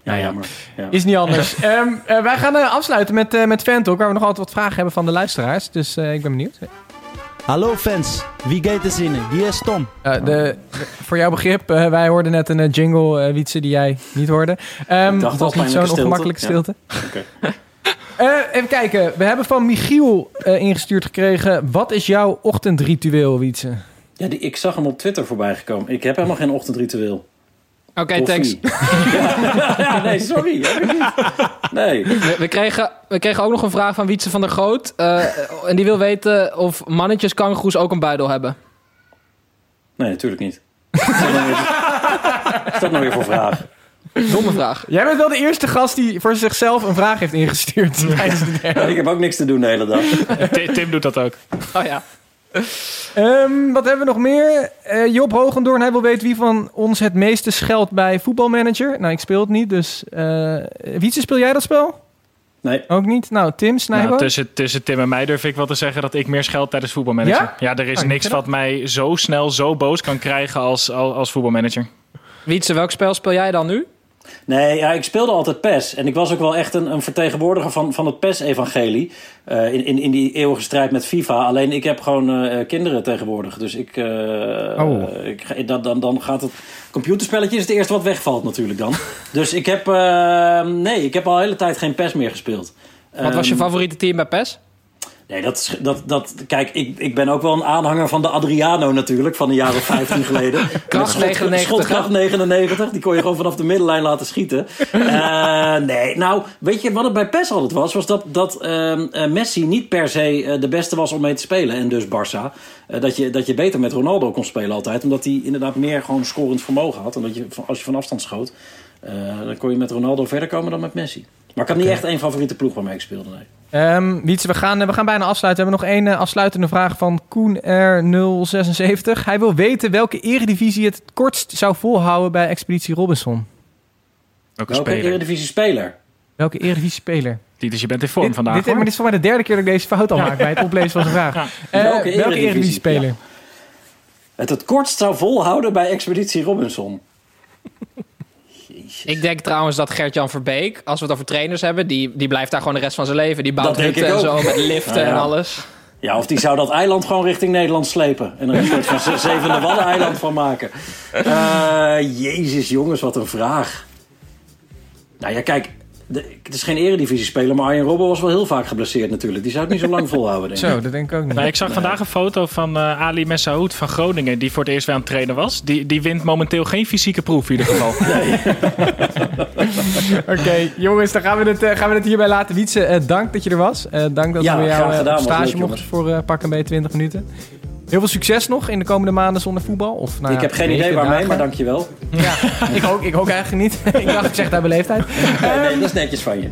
Ja, jammer. Ja. Is niet anders. Ehm, eh, wij gaan eh, afsluiten met, eh met Fantalk, waar we nog altijd wat vragen hebben van de luisteraars. Dus eh, ik ben benieuwd. Hallo fans, wie gaat er zinnen? Hier is Tom. Eh, de, voor jouw begrip, wij hoorden net een jingle, eh Wietse, die jij niet hoorde. Ehm Ik dacht het al, was niet zo'n ongemakkelijke stilte. Eh, even kijken, we hebben van Michiel eh, ingestuurd gekregen. Wat is jouw ochtendritueel, Wietse? Ja, die, ik zag hem op Twitter voorbij gekomen. Ik heb helemaal geen ochtendritueel. Oké, thanks. Koffie. ja, ja, nee, sorry. heb ik niet. Nee. We, we kregen, we kregen ook nog een vraag van Wietse van der Groot. eh, en die wil weten of mannetjes kangoeroes ook een buidel hebben. Nee, natuurlijk niet. Wat is dat nou weer- is dat nou weer voor vraag? Domme vraag. Jij bent wel de eerste gast die voor zichzelf een vraag heeft ingestuurd. tijdens de derde. Ik heb ook niks te doen de hele dag. Ti- Tim doet dat ook. Oh ja. Ehm, wat hebben we nog meer? Eh, Job Hogendoorn, hij wil weten wie van ons het meeste scheldt bij voetbalmanager. Nou, ik speel het niet, dus... eh Wietse, speel jij dat spel? Nee. Ook niet? Nou, Tim, Snijboon? Nou, tussen, tussen Tim en mij durf ik wel te zeggen dat ik meer scheld tijdens voetbalmanager. Ja? Ja, er is Oh, niks wat mij zo snel zo boos kan krijgen als, als, als voetbalmanager. Wietse, welk spel speel jij dan nu? Nee, ja, ik speelde altijd PES. En ik was ook wel echt een, een vertegenwoordiger van, van het PES-evangelie. eh, in, in, in die eeuwige strijd met FIFA. Alleen ik heb gewoon eh, kinderen tegenwoordig. Dus ik, eh, Oh. ik dan, dan, dan gaat het... Computerspelletje is het eerste wat wegvalt natuurlijk dan. dus ik heb... nee, ik heb al de hele tijd geen PES meer gespeeld. Wat was je Ehm, favoriete team bij PES? Nee, dat, is- dat, dat, kijk, ik, ik ben ook wel een aanhanger van de Adriano natuurlijk, van een jaar of 15 geleden. Kracht schot- 99, Schotkracht 99, die kon je gewoon vanaf de middenlijn laten schieten. Eh, nee, nou, weet je wat het bij PES altijd was? Was dat, dat ehm, eh, Messi niet per se eh, de beste was om mee te spelen. En dus Barça. Dat, je, dat je beter met Ronaldo kon spelen altijd. Omdat hij inderdaad meer gewoon scorend vermogen had. En dat je, als je van afstand schoot, dan kon je met Ronaldo verder komen dan met Messi. Maar ik had niet echt één favoriete ploeg waarmee ik speelde, nee. Ehm Wietse, we gaan, we gaan bijna afsluiten. We hebben nog één eh, afsluitende vraag van Koen R076. Hij wil weten welke eredivisie het kortst zou volhouden bij Expeditie Robinson. Welke Welke speler? Eredivisie speler? Welke eredivisie speler? Dus je bent in vorm Dit, vandaag. dit, hoor. maar dit is voor mij de derde keer dat ik deze fout al maak bij het oplezen van zijn vraag. Eh, Welke welke eredivisie? eredivisie speler? Het het kortst zou volhouden bij Expeditie Robinson. Ik denk trouwens dat Gert-Jan Verbeek, als we het over trainers hebben, die, die blijft daar gewoon de rest van zijn leven. Die bouwt hutten en zo met liften Nou ja. en alles. Ja, of die zou dat eiland gewoon richting Nederland slepen. En er een soort van ze- zevende waddeneiland van maken. Eh, jezus jongens, wat een vraag. Nou ja, kijk. De- het is geen eredivisie-speler, maar Arjen Robben was wel heel vaak geblesseerd natuurlijk. Die zou het niet zo lang volhouden, denk ik. Zo, dat denk ik ook niet. Nou, ik zag vandaag een foto van eh, Ali Messaoud van Groningen, die voor het eerst weer aan het trainen was. Die, die wint momenteel geen fysieke proef in ieder geval. Oké, jongens, dan gaan we, het, eh, gaan we het hierbij laten. Wietse, eh, dank dat je er was. Eh, dank dat Ja, we jou eh, op stage mochten voor eh pak een beetje 20 minuten. Heel veel succes nog in de komende maanden zonder voetbal. Of, nou ik ja, heb geen idee waarmee, dagen. maar dankjewel. Ja, ik ook, ik ook eigenlijk niet. ik dacht, ik zeg daar beleefdheid. Nee, nee, dat is netjes van je.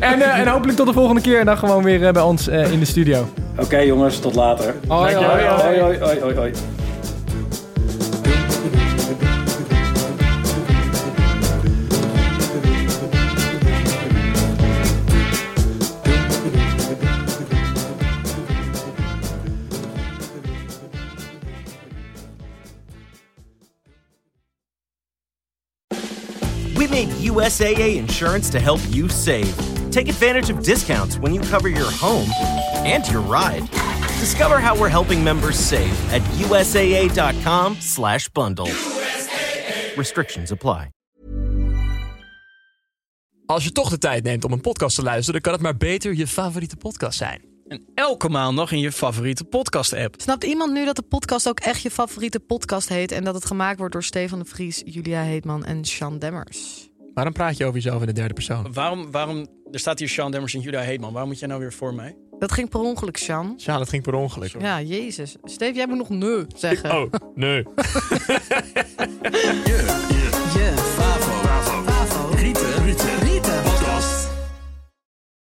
En, eh, en hopelijk tot de volgende keer. En dan gewoon weer eh, bij ons eh, in de studio. Oké jongens, tot later. Hoi, hoi, hoi. Hoi, hoi, hoi, USAA insurance to help you save. Take advantage of discounts when you cover your home and your ride. Discover how we're helping members save at USAA.com/bundle. Restrictions apply. Als je toch de tijd neemt om een podcast te luisteren, dan kan het maar beter je favoriete podcast zijn. En elke maand nog in je favoriete podcast-app. Snapt iemand nu dat de podcast ook echt je favoriete podcast heet... en dat het gemaakt wordt door Stefan de Vries, Julia Heetman en Sean Demmers? Waarom praat je over jezelf in de derde persoon? Waarom, waarom, er staat hier Sean Demmers en Julia Heetman. Waarom moet jij nou weer voor mij? Dat ging per ongeluk, Sean. Ja, dat ging per ongeluk. Ja, jezus. Steve, jij moet nog nee zeggen. Oh, nee. Yeah.